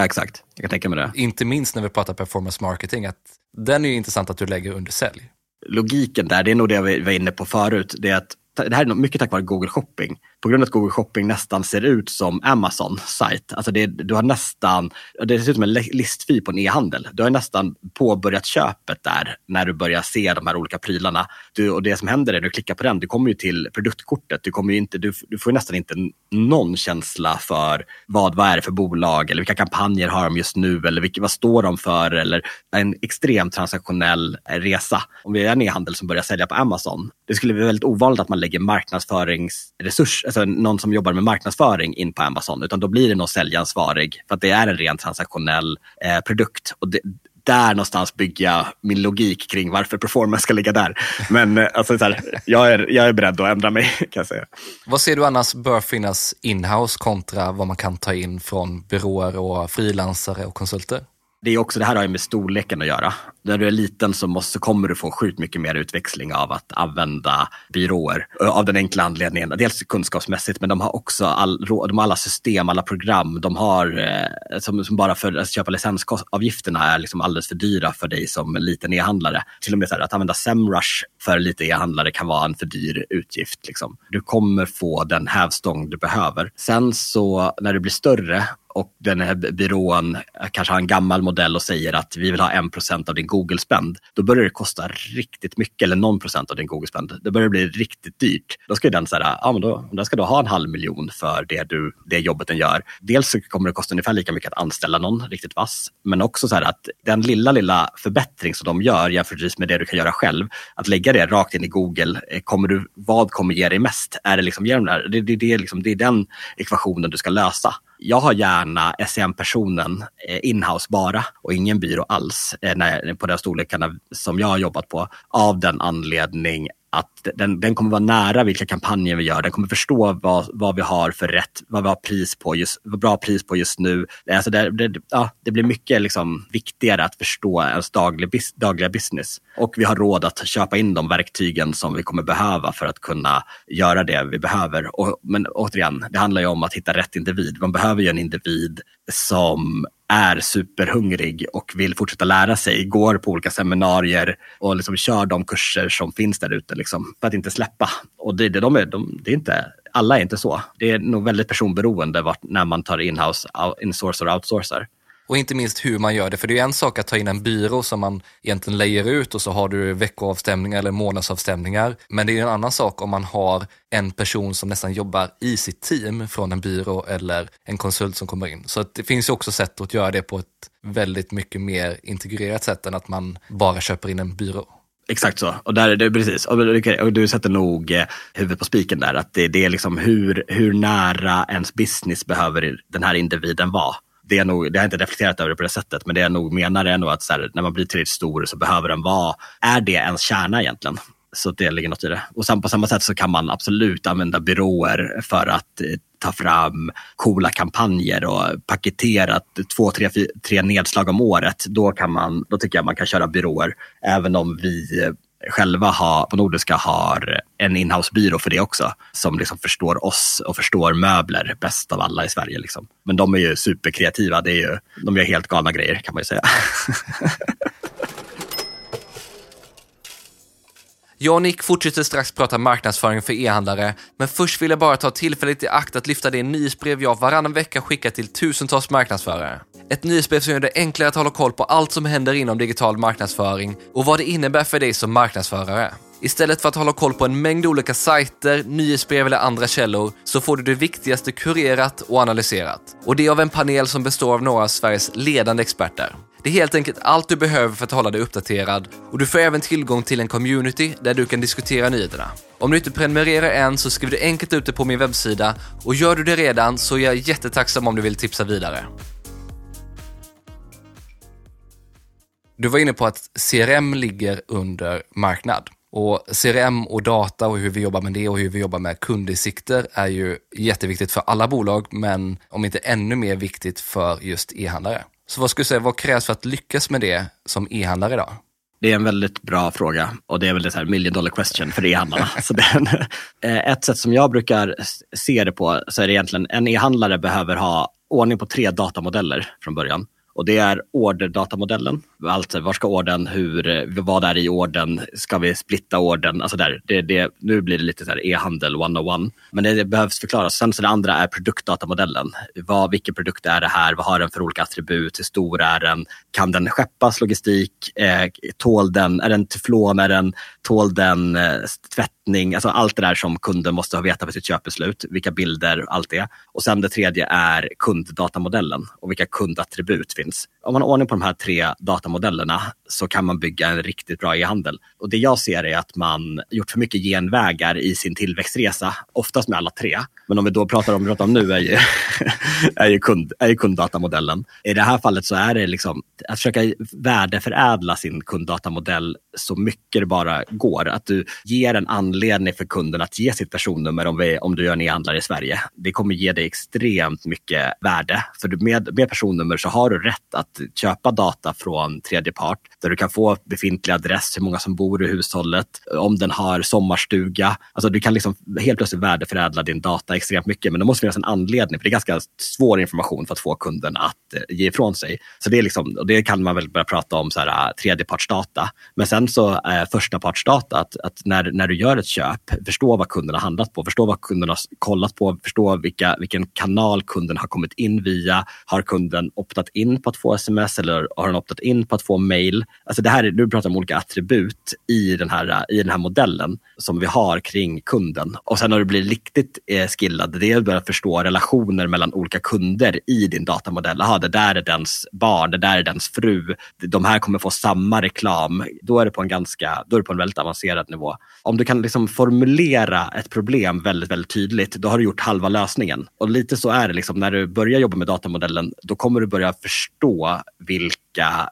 exakt, jag kan tänka mig det. Inte minst när vi pratar performance marketing, att den är intressant att du lägger under sälj. Logiken där, det är nog det jag var inne på förut, det är att det här är mycket tack vare Google Shopping. På grund av att Google Shopping nästan ser ut som Amazon-sajt. Alltså det, du har nästan, det ser ut som en listfil på en e-handel. Du har nästan påbörjat köpet där när du börjar se de här olika prylarna. Du, och det som händer är när du klickar på den, du kommer ju till produktkortet. Du, kommer inte, du, du får nästan inte någon känsla för vad, vad är det för bolag eller vilka kampanjer har de just nu eller vilka, vad står de för eller en extremt transaktionell resa. Om vi är en e-handel som börjar sälja på Amazon, det skulle bli väldigt ovanligt att man lägger marknadsföringsresurs, alltså någon som jobbar med marknadsföring in på Amazon, utan då blir det någon säljansvarig för att det är en rent transaktionell eh, produkt. Och det, där någonstans bygga min logik kring varför performance ska ligga där. Men eh, alltså, så här, jag, är, jag är beredd att ändra mig [LAUGHS] kan jag säga. Vad ser du annars bör finnas inhouse kontra vad man kan ta in från byråer och frilansare och konsulter? Det är också, det här har ju med storleken att göra. När du är liten så, måste, så kommer du få sjukt mycket mer utväxling av att använda byråer. Av den enkla anledningen, dels kunskapsmässigt, men de har också all, de har alla system, alla program. De har, eh, som, som, bara för att köpa licensavgifterna är liksom alldeles för dyra för dig som liten e-handlare. Till och med så här, att använda Semrush för lite e-handlare kan vara en för dyr utgift. Liksom. Du kommer få den hävstång du behöver. Sen så när du blir större och den här byrån eh, kanske har en gammal modell och säger att vi vill ha en procent av din Google-spend, då börjar det kosta riktigt mycket, eller någon procent av din Google-spend. Det börjar bli riktigt dyrt. Då ska den säga, ja men då, då ska du ha en halv miljon för det, du, det jobbet den gör. Dels så kommer det kosta ungefär lika mycket att anställa någon riktigt vass, men också så här att den lilla, lilla förbättring som de gör jämfört med det du kan göra själv, att lägga det rakt in i Google, eh, kommer du, vad kommer ge dig mest? Är det liksom, det, det, det, liksom, det är den ekvationen du ska lösa jag har gärna SEM-personen eh, inhouse bara och ingen byrå alls eh, när, på den storlekarna som jag har jobbat på av den anledning att den, den kommer vara nära vilka kampanjer vi gör. Den kommer förstå vad, vad vi har för rätt, vad vi har pris på just, vad bra pris på just nu. Alltså det, det, ja, det blir mycket liksom viktigare att förstå ens daglig, dagliga business. Och vi har råd att köpa in de verktygen som vi kommer behöva för att kunna göra det vi behöver. Och, men återigen, det handlar ju om att hitta rätt individ. Man behöver ju en individ som är superhungrig och vill fortsätta lära sig, går på olika seminarier och liksom kör de kurser som finns där ute liksom, för att inte släppa. Och det, de är, de, det är inte, alla är inte så. Det är nog väldigt personberoende vart, när man tar inhouse, insourcar och outsourcar. Och inte minst hur man gör det, för det är en sak att ta in en byrå som man egentligen lejer ut och så har du veckoavstämningar eller månadsavstämningar. Men det är en annan sak om man har en person som nästan jobbar i sitt team från en byrå eller en konsult som kommer in. Så det finns ju också sätt att göra det på ett väldigt mycket mer integrerat sätt än att man bara köper in en byrå. Exakt så. Och, där, är det, precis. Och, du sätter nog eh, huvudet på spiken där. Att det, det är liksom hur, hur nära ens business behöver den här individen vara det, är nog, det har jag inte reflekterat över det på det sättet, men det jag nog menar är nog att här, när man blir tillräckligt stor så behöver den vara, är det ens kärna egentligen? Så det ligger något i det. Och sen, på samma sätt så kan man absolut använda byråer för att eh, ta fram coola kampanjer och paketera två, tre, tre nedslag om året. Då, kan man, då tycker jag man kan köra byråer. Även om vi eh, själva ha, på Nordiska har en inhousebyrå för det också. Som liksom förstår oss och förstår möbler bäst av alla i Sverige. Liksom. Men de är ju superkreativa. Det är ju, de gör helt galna grejer kan man ju säga. [LAUGHS] Jag och Nick fortsätter strax prata marknadsföring för e-handlare, men först vill jag bara ta tillfället i akt att lyfta det nyhetsbrev jag varannan vecka skickar till tusentals marknadsförare. Ett nyhetsbrev som gör det enklare att hålla koll på allt som händer inom digital marknadsföring och vad det innebär för dig som marknadsförare. Istället för att hålla koll på en mängd olika sajter, nyhetsbrev eller andra källor så får du det viktigaste kurerat och analyserat. Och det av en panel som består av några av Sveriges ledande experter. Det är helt enkelt allt du behöver för att hålla dig uppdaterad och du får även tillgång till en community där du kan diskutera nyheterna. Om du inte prenumererar än så skriver du enkelt ut det på min webbsida och gör du det redan så är jag jättetacksam om du vill tipsa vidare. Du var inne på att CRM ligger under marknad. Och CRM och data och hur vi jobbar med det och hur vi jobbar med kundinsikter är ju jätteviktigt för alla bolag, men om inte ännu mer viktigt för just e-handlare. Så vad skulle du säga, vad krävs för att lyckas med det som e-handlare idag? Det är en väldigt bra fråga och det är väl det här million dollar question för e-handlarna. [LAUGHS] eh, ett sätt som jag brukar se det på så är det egentligen en e-handlare behöver ha ordning på tre datamodeller från början. Och det är orderdatamodellen. Alltså var ska orden, hur, vad är i orden, ska vi splitta orden? Alltså där, det, det, nu blir det lite så e-handel 101. Men det, det, behövs förklaras. Sen så det andra är produktdatamodellen. Vad, vilken produkt är det här? Vad har den för olika attribut? Hur stor är den? Kan den skeppas logistik? Eh, tål den, är den teflon? Är den, tål den eh, tvätt? Beskattning, alltså allt det där som kunden måste ha veta för sitt köpbeslut, vilka bilder, allt det. Och sen det tredje är kunddatamodellen och vilka kundattribut finns. Om man har ordning på de här tre datamodellerna så kan man bygga en riktigt bra e-handel. Och det jag ser är att man gjort för mycket genvägar i sin tillväxtresa, oftast med alla tre. Men om vi då pratar om, pratar om nu är ju, [LAUGHS] är ju, kund, är ju kunddatamodellen. I det här fallet så är det liksom att försöka värdeförädla sin kunddatamodell så mycket det bara går. Att du ger en annan anledning för kunden att ge sitt personnummer om, vi, om du gör en e-handlare i Sverige. Det kommer ge dig extremt mycket värde. För med, med personnummer så har du rätt att köpa data från tredje part där du kan få befintlig adress, hur många som bor i hushållet, om den har sommarstuga. Alltså du kan liksom helt plötsligt värdeförädla din data extremt mycket men det måste finnas en anledning för det är ganska svår information för att få kunden att eh, ge ifrån sig. Så det, är liksom, och det kan man väl börja prata om så här, tredjepartsdata. Men sen så eh, första partsdata, att, att när, när du gör ett köp, förstå vad kunden har handlat på, förstå vad kunden har kollat på, förstå vilka, vilken kanal kunden har kommit in via. Har kunden optat in på att få sms eller har den optat in på att få mail? Alltså det här är, nu pratar om olika attribut i den, här, i den här modellen som vi har kring kunden. Och sen när du blir riktigt eh, skillad, det är att börja förstå relationer mellan olika kunder i din datamodell. Aha, det där är dens barn, det där är dens fru. De här kommer få samma reklam. Då är det på en ganska, då är det på en väldigt avancerad nivå. Om du kan liksom formulera ett problem väldigt, väldigt tydligt, då har du gjort halva lösningen. Och lite så är det liksom, när du börjar jobba med datamodellen, då kommer du börja förstå vilka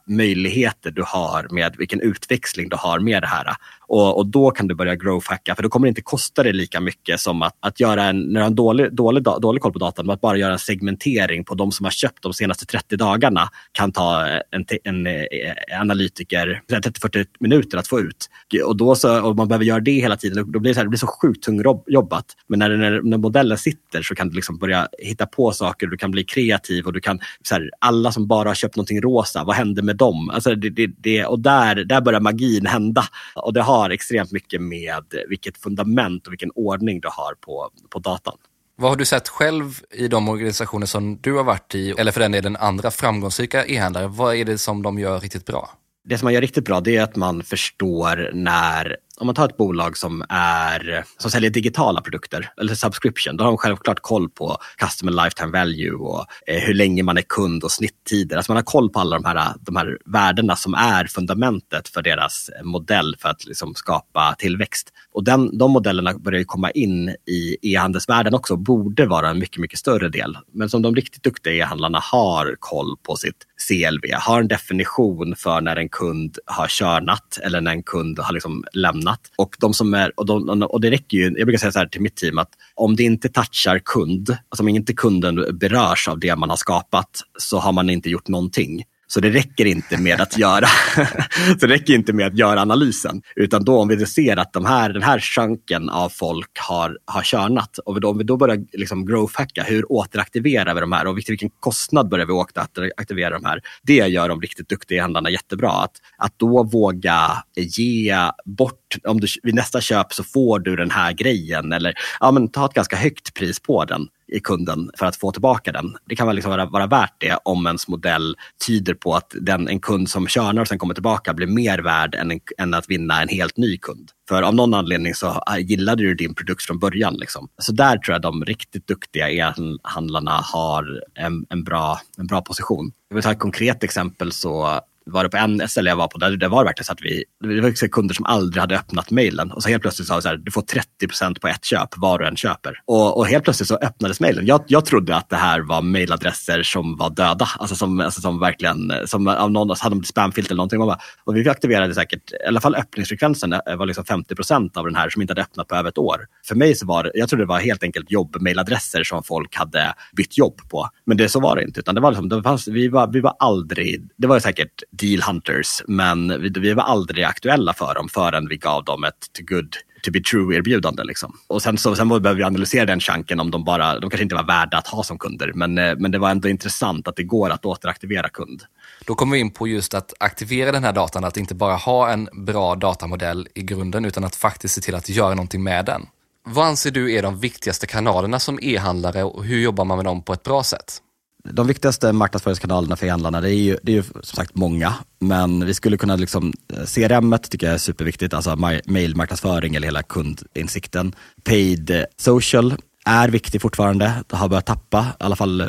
möjligheter du har med vilken utväxling du har med det här. Och, och då kan du börja growthacka, för då kommer det inte kosta dig lika mycket som att, att göra en, när du har en dålig, dålig, dålig koll på datan, att bara göra en segmentering på de som har köpt de senaste 30 dagarna kan ta en, en, en analytiker 30-40 minuter att få ut. Och då så, och man behöver göra det hela tiden, då blir det, så här, det blir så sjukt tungrobbat. Men när, när, när modellen sitter så kan du liksom börja hitta på saker, du kan bli kreativ och du kan, så här, alla som bara har köpt någonting rosa, vad händer med dem? Alltså det, det, det, och där, där börjar magin hända. Och det har extremt mycket med vilket fundament och vilken ordning du har på, på datan. Vad har du sett själv i de organisationer som du har varit i, eller för den delen andra framgångsrika e-handlare? Vad är det som de gör riktigt bra? Det som man gör riktigt bra det är att man förstår när om man tar ett bolag som, är, som säljer digitala produkter, eller subscription, då har de självklart koll på customer lifetime value och eh, hur länge man är kund och snitttider. Alltså man har koll på alla de här, de här värdena som är fundamentet för deras modell för att liksom skapa tillväxt. Och den, de modellerna börjar komma in i e-handelsvärlden också och borde vara en mycket, mycket större del. Men som de riktigt duktiga e-handlarna har koll på sitt CLV, har en definition för när en kund har körnat eller när en kund har liksom lämnat. Och, de som är, och, de, och det räcker ju, jag brukar säga så här till mitt team att om det inte touchar kund, alltså om inte kunden berörs av det man har skapat, så har man inte gjort någonting. Så det räcker inte med att göra, [LAUGHS] så det räcker inte med att göra analysen. Utan då om vi ser att de här, den här chunken av folk har, har körnat och då, om vi då börjar liksom growthhacka, hur återaktiverar vi de här och vilken kostnad börjar vi återaktivera de här? Det gör de riktigt duktiga handlarna jättebra. Att, att då våga ge bort, om du, vid nästa köp så får du den här grejen eller ja, men ta ett ganska högt pris på den i kunden för att få tillbaka den. Det kan väl liksom vara, vara värt det om ens modell tyder på att den, en kund som körnar och sen kommer tillbaka blir mer värd än, en, än att vinna en helt ny kund. För av någon anledning så ah, gillade du din produkt från början. Liksom. Så där tror jag de riktigt duktiga e-handlarna har en, en, bra, en bra position. Jag vill ta ett konkret exempel så var det på en ställe jag var på, där det var verkligen så att vi, det var kunder som aldrig hade öppnat mejlen och så helt plötsligt sa vi så här, du får 30 procent på ett köp var du än köper. Och, och helt plötsligt så öppnades mejlen. Jag, jag trodde att det här var mejladresser som var döda, alltså som, alltså som verkligen, som av någon alltså hade de spamfilter eller någonting. Bara, och vi aktiverade säkert, i alla fall öppningsfrekvensen eh, var liksom 50 procent av den här som inte hade öppnat på över ett år. För mig så var det, jag trodde det var helt enkelt jobbmejladresser som folk hade bytt jobb på. Men det så var det inte, utan det var liksom, det fanns, vi, var, vi var aldrig, det var säkert deal hunters, men vi, vi var aldrig aktuella för dem förrän vi gav dem ett to good to be true-erbjudande. Liksom. Och sen, så, sen behöver vi analysera den chanken om de bara, de kanske inte var värda att ha som kunder, men, eh, men det var ändå intressant att det går att återaktivera kund. Då kommer vi in på just att aktivera den här datan, att inte bara ha en bra datamodell i grunden, utan att faktiskt se till att göra någonting med den. Vad anser du är de viktigaste kanalerna som e-handlare och hur jobbar man med dem på ett bra sätt? De viktigaste marknadsföringskanalerna för e-handlarna, det är ju, det är ju som sagt många, men vi skulle kunna, liksom, eh, CRM tycker jag är superviktigt, alltså mailmarknadsföring eller hela kundinsikten. Paid eh, social är viktig fortfarande, det har börjat tappa, i alla fall eh,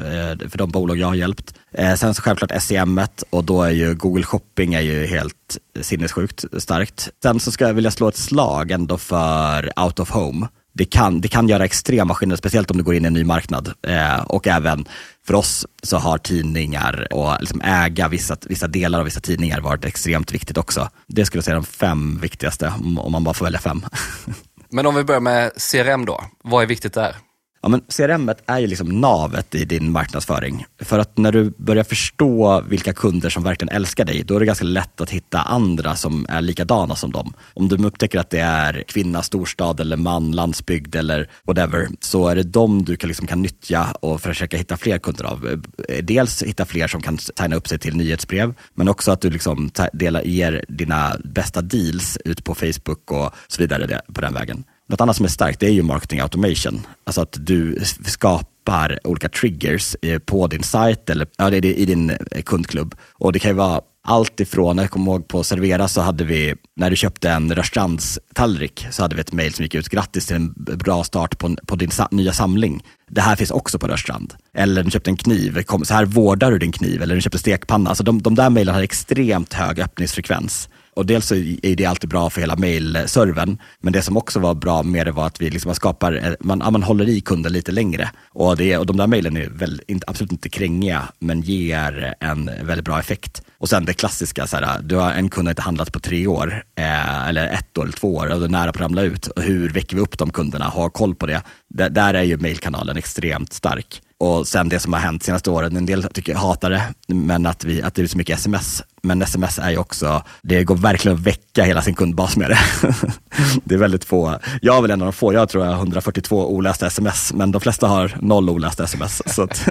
för de bolag jag har hjälpt. Sen så självklart SEM och då är ju Google Shopping är ju helt sinnessjukt starkt. Sen så ska jag vilja slå ett slag ändå för out of home det kan, det kan göra extrema skillnader, speciellt om du går in i en ny marknad. Eh, och även för oss så har tidningar och liksom äga vissa, vissa delar av vissa tidningar varit extremt viktigt också. Det skulle jag säga är de fem viktigaste, om man bara får välja fem. [LAUGHS] Men om vi börjar med CRM då, vad är viktigt där? Ja, men CRM är ju liksom navet i din marknadsföring. För att när du börjar förstå vilka kunder som verkligen älskar dig, då är det ganska lätt att hitta andra som är likadana som dem. Om du upptäcker att det är kvinna, storstad eller man, landsbygd eller whatever, så är det dem du kan, liksom kan nyttja och försöka hitta fler kunder av. Dels hitta fler som kan signa upp sig till nyhetsbrev, men också att du liksom delar, ger dina bästa deals ut på Facebook och så vidare på den vägen. Något annat som är starkt det är ju marketing automation. Alltså att du skapar olika triggers eh, på din sajt eller ja, i din eh, kundklubb. Och det kan ju vara allt ifrån, jag kommer ihåg på Servera så hade vi, när du köpte en Rörstrandstallrik så hade vi ett mail som gick ut, grattis till en bra start på, på din sa nya samling. Det här finns också på Rörstrand. Eller du köpte en kniv, kom, så här vårdar du din kniv. Eller du köpte stekpanna. Alltså de, de där mejlen har extremt hög öppningsfrekvens. Och dels så är det alltid bra för hela mailservern, men det som också var bra med det var att vi liksom skapar, eh, man, man håller i kunden lite längre. Och, det, och de där mejlen är väl, inte, absolut inte krängiga, men ger en väldigt bra effekt. Och sen det klassiska, så här, du har en kund har inte handlat på tre år, eh, eller ett år eller två år, och du är nära på att ramla ut. Och hur väcker vi upp de kunderna? Ha koll på det. D där är ju mailkanalen extremt stark. Och sen det som har hänt senaste åren, en del tycker hatar det, men att, vi, att det är så mycket sms. Men sms är ju också, det går verkligen att väcka hela sin kundbas med det. [LAUGHS] det är väldigt få, jag är väl en av de få, jag tror jag har 142 olästa sms, men de flesta har noll olästa sms. så att,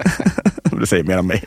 [LAUGHS] det säger mer om mig.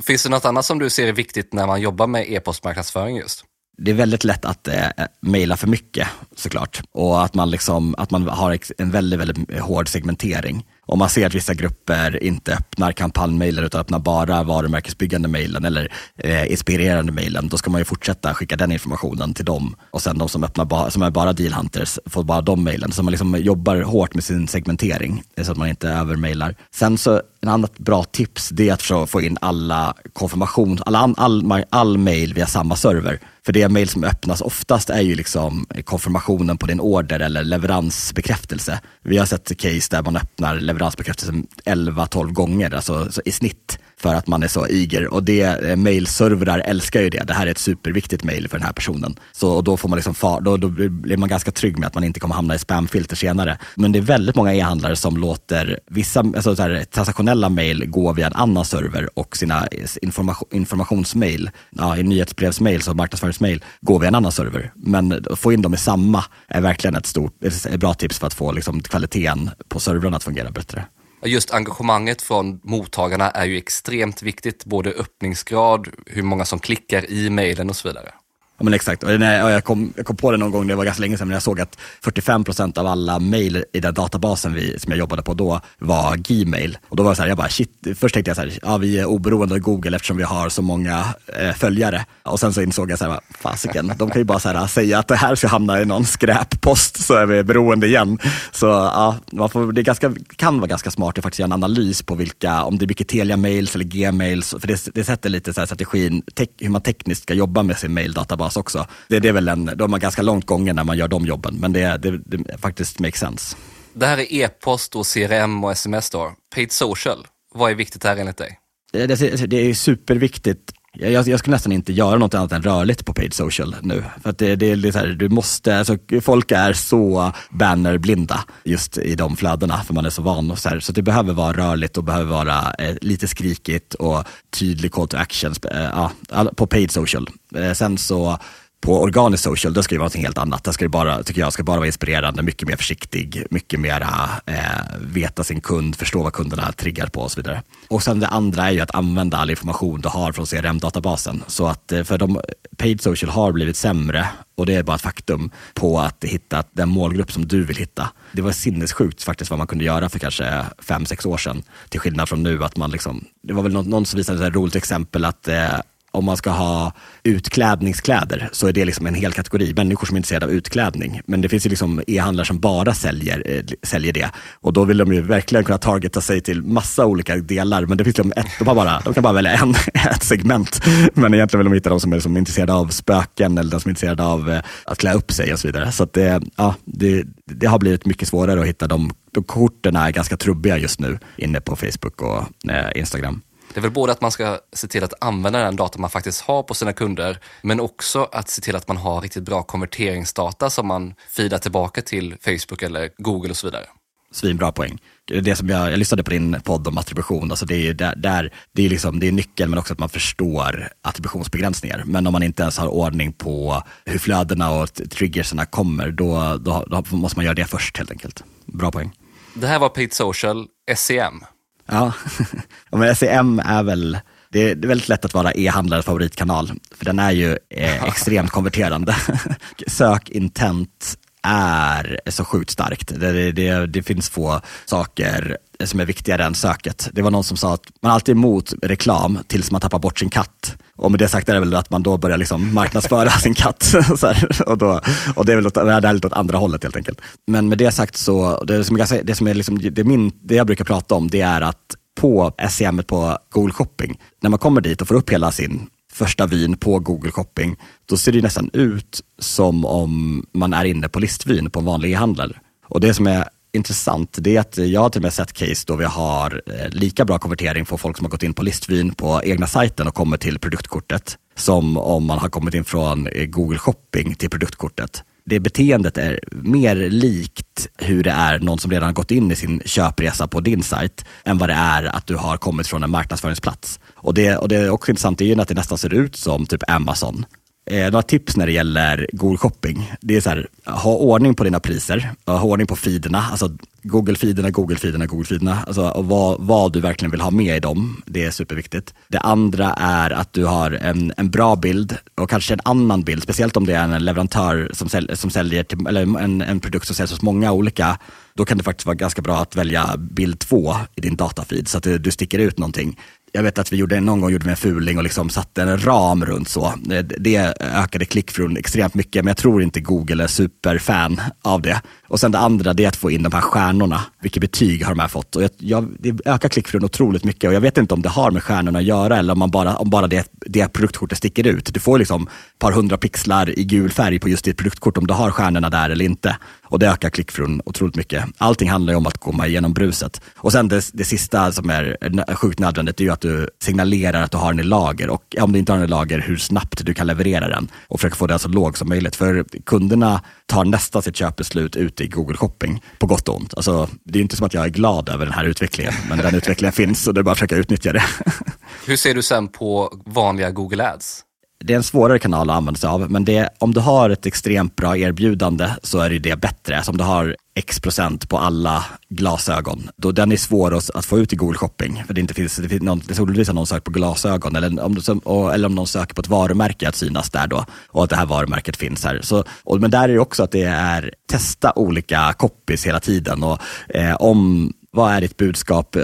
Finns det något annat som du ser är viktigt när man jobbar med e-postmarknadsföring just? det är väldigt lätt att eh, mejla för mycket såklart. Och att man, liksom, att man har en väldigt, väldigt hård segmentering. Om man ser att vissa grupper inte öppnar kampanjmejlen utan öppnar bara varumärkesbyggande mejlen eller eh, inspirerande mejlen, då ska man ju fortsätta skicka den informationen till dem. Och sen de som, öppnar ba som är bara dealhunters får bara de mejlen. Så man liksom jobbar hårt med sin segmentering eh, så att man inte övermejlar. Sen så en annat bra tips det är att få in alla konfirmation, alla, all, all, all mail via samma server. För det mail som öppnas oftast är ju liksom konfirmationen på din order eller leveransbekräftelse. Vi har sett case där man öppnar leveransbekräftelsen 11-12 gånger, alltså i snitt för att man är så eager. Och det, eh, mailservrar älskar ju det. Det här är ett superviktigt mail för den här personen. Så och då, får man liksom far, då, då blir man ganska trygg med att man inte kommer hamna i spamfilter senare. Men det är väldigt många e-handlare som låter vissa alltså så här, transaktionella mail gå via en annan server och sina information, informationsmail, ja, i nyhetsbrevsmail och marknadsföringsmail, gå via en annan server. Men att få in dem i samma är verkligen ett stort, ett bra tips för att få liksom, kvaliteten på servrarna att fungera bättre. Just engagemanget från mottagarna är ju extremt viktigt, både öppningsgrad, hur många som klickar i mejlen och så vidare. Ja men exakt, och jag, kom, jag kom på det någon gång, det var ganska länge sedan, men jag såg att 45% av alla mejl i den databasen vi, som jag jobbade på då var Gmail. Och då var det så här, jag bara shit, först tänkte jag så här, ja vi är oberoende av Google eftersom vi har så många eh, följare. Och sen så insåg jag så här, fasiken, de kan ju bara så här, säga att det här ska hamna i någon skräppost så är vi beroende igen. Så ja, man får, det ganska, kan vara ganska smart att faktiskt göra en analys på vilka, om det är mycket Telia-mails eller Gmails, för det, det sätter lite så här strategin, te, hur man tekniskt ska jobba med sin maildatabas databas också. Det, det är väl en, de har ganska långt gånger när man gör de jobben, men det, det, det faktiskt makes sense. Det här är e-post och CRM och sms då. Paid social, vad är viktigt här enligt dig? Det, det, det är superviktigt jag, jag skulle nästan inte göra något annat än rörligt på paid social nu. För att det, det är så här, du måste, alltså, folk är så bannerblinda just i de flödena för man är så van. Och så här, så det behöver vara rörligt och behöver vara eh, lite skrikigt och tydlig call to action eh, på paid social. Eh, sen så på organisk social, då ska det vara något helt annat. Det ska det bara, tycker jag ska bara vara inspirerande, mycket mer försiktig, mycket mer eh, veta sin kund, förstå vad kunderna triggar på och så vidare. Och sen det andra är ju att använda all information du har från CRM-databasen. Så att eh, för de paid social har blivit sämre och det är bara ett faktum på att hitta den målgrupp som du vill hitta. Det var sinnessjukt faktiskt vad man kunde göra för kanske fem, sex år sedan. Till skillnad från nu att man liksom, det var väl någon, någon som visade ett roligt exempel att eh, om man ska ha utklädningskläder så är det liksom en hel kategori människor som är intresserade av utklädning. Men det finns ju liksom e-handlare som bara säljer, eh, säljer det. Och då vill de ju verkligen kunna targeta sig till massa olika delar. Men det finns liksom ett, de, har bara, de kan bara välja en, [LAUGHS] ett segment. Men egentligen vill de hitta de som är liksom intresserade av spöken eller de som är intresserade av eh, att klä upp sig och så vidare. Så det, eh, ja, det, det har blivit mycket svårare att hitta de, de korten är ganska trubbiga just nu inne på Facebook och eh, Instagram. Det är väl både att man ska se till att använda den data man faktiskt har på sina kunder, men också att se till att man har riktigt bra konverteringsdata som man feedar tillbaka till Facebook eller Google och så vidare. Svinbra poäng. Det som jag, jag lyssnade på din podd om attribution, alltså det är, där, där, det är, liksom, det är nyckeln men också att man förstår attributionsbegränsningar. Men om man inte ens har ordning på hur flödena och triggerserna kommer, då, då, då måste man göra det först helt enkelt. Bra poäng. Det här var Paid Social SEM. Ja, [LAUGHS] men SEM är väl, det är väldigt lätt att vara e-handlares favoriitkanal, för den är ju eh, extremt konverterande. [LAUGHS] Sökintent är så sjukt starkt. Det, det, det, finns få saker som är viktigare än söket. Det var någon som sa att man alltid är emot reklam tills man tappar bort sin katt. Och med det sagt är det väl att man då börjar liksom marknadsföra [LAUGHS] sin katt. [LAUGHS] och, då, och det är väl åt, det är lite åt andra hållet helt enkelt. Men med det sagt så, det som, jag, det som är liksom, det, min, det jag brukar prata om det är att på SEM på Google Shopping, när man kommer dit och får upp hela sin första vyn på Google Shopping, då ser det nästan ut som om man är inne på listvyn på en vanlig e-handel. Och det som är intressant, det är att jag har till och med sett case då vi har eh, lika bra konvertering för folk som har gått in på listvyn på egna sajten och kommer till produktkortet, som om man har kommit in från eh, Google Shopping till produktkortet. Det beteendet är mer likt hur det är någon som redan gått in i sin köpresa på din sajt, än vad det är att du har kommit från en marknadsföringsplats. Och det, och det är också intressant, det är ju att det nästan ser ut som typ Amazon. Eh, några tips när det gäller Google shopping. Det är så här, ha ordning på dina priser, eh, ha ordning på feederna, alltså Google-feederna, Google-feederna, Google-feederna, alltså vad, vad du verkligen vill ha med i dem. Det är superviktigt. Det andra är att du har en, en bra bild och kanske en annan bild, speciellt om det är en leverantör som, säl, som säljer, till, eller en, en produkt som säljs hos många olika, då kan det faktiskt vara ganska bra att välja bild två i din datafeed så att du, du sticker ut någonting jag vet att vi gjorde, någon gång gjorde vi en fuling och liksom satte en ram runt så. Eh, det ökade klickfrun extremt mycket, men jag tror inte Google är superfan av det. Och sen det andra, det är att få in de här stjärnorna. Vilket betyg har de här fått? Och jag, jag, det ökar klickfrun otroligt mycket och jag vet inte om det har med stjärnorna att göra eller om, man bara, om bara det, det produktkortet sticker ut. Du får liksom ett par hundra pixlar i gul färg på just ditt produktkort om du har stjärnorna där eller inte. Och det ökar klickfrun otroligt mycket. Allting handlar ju om att komma igenom bruset. Och sen det, det sista som är sjukt nödvändigt, är ju att du signalerar att du har den i lager och om du inte har den i lager, hur snabbt du kan leverera den. Och försöka få den så låg som möjligt. För kunderna tar nästan sitt köpbeslut ute i Google Shopping, på gott och ont. Alltså, det är inte som att jag är glad över den här utvecklingen, men den utvecklingen [LAUGHS] finns och det är bara att försöka utnyttja det. [LAUGHS] Hur ser du sen på vanliga Google Ads? Det är en svårare kanal att använda sig av, men det, om du har ett extremt bra erbjudande så är det, det bättre. Så om du har x procent på alla glasögon, då den är svår att, att få ut i Google Shopping. För det inte finns, det finns någon, det troligtvis någon söker på glasögon eller om, och, eller om någon söker på ett varumärke att synas där då och att det här varumärket finns här. Så, och, men där är det också att det är testa olika copies hela tiden och eh, om vad är ditt budskap?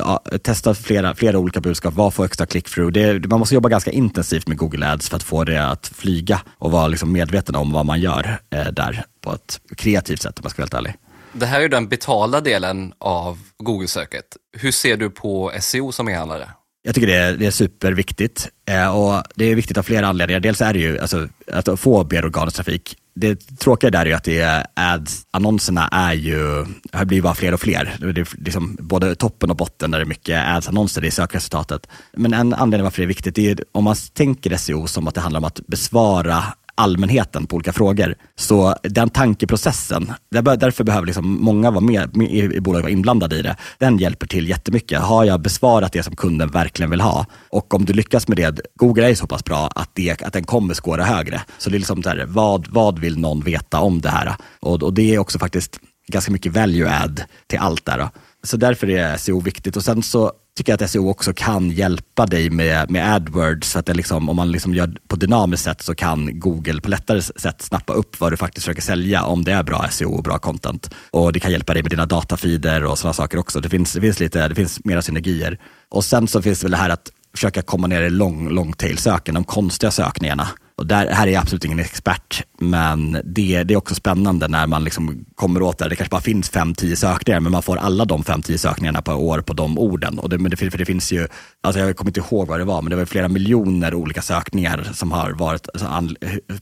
testa flera, flera olika budskap. Vad får extra click-through? Man måste jobba ganska intensivt med Google Ads för att få det att flyga och vara liksom medveten om vad man gör eh, där på ett kreativt sätt om jag ska vara helt ärlig. Det här är den betalda delen av Google-söket. Hur ser du på SEO som e-handlare? Jag tycker det är, det är superviktigt eh, och det är viktigt av flera anledningar. Dels är det ju alltså, att få mer organisk trafik det tråkiga där är ju att det ads, annonserna är ju, har blivit bara fler och fler. Det är liksom både toppen och botten där det är mycket ads-annonser i sökresultatet. Men en anledning varför det är viktigt är om man tänker SEO som att det handlar om att besvara allmänheten på olika frågor. Så den tankeprocessen, därför behöver liksom många vara med, med i, bolaget vara inblandade i det. Den hjälper till jättemycket. Har jag besvarat det som kunden verkligen vill ha och om du lyckas med det, Google är så pass bra att, det, att den kommer skåra högre. Så det är liksom där, vad, vad vill någon veta om det här? Och, och det är också faktiskt ganska mycket value add till allt där. Så därför är SEO viktigt. Och sen så tycker jag att SEO också kan hjälpa dig med, med AdWords. Så att det liksom, om man liksom gör på dynamiskt sätt så kan Google på lättare sätt snappa upp vad du faktiskt försöker sälja om det är bra SEO och bra content. Och det kan hjälpa dig med dina datafider och sådana saker också. Det finns, det finns, lite, det finns mera synergier. Och sen så finns det väl det här att försöka komma ner i long, long tail-söken, de konstiga sökningarna. Och där, här är jag absolut ingen expert, men det, det är också spännande när man liksom kommer åt det. Det kanske bara finns 5-10 sökningar, men man får alla de 5-10 sökningarna per år på de orden. Och det, men det, för det finns ju, alltså jag kommer inte ihåg vad det var, men det var flera miljoner olika sökningar som har varit alltså,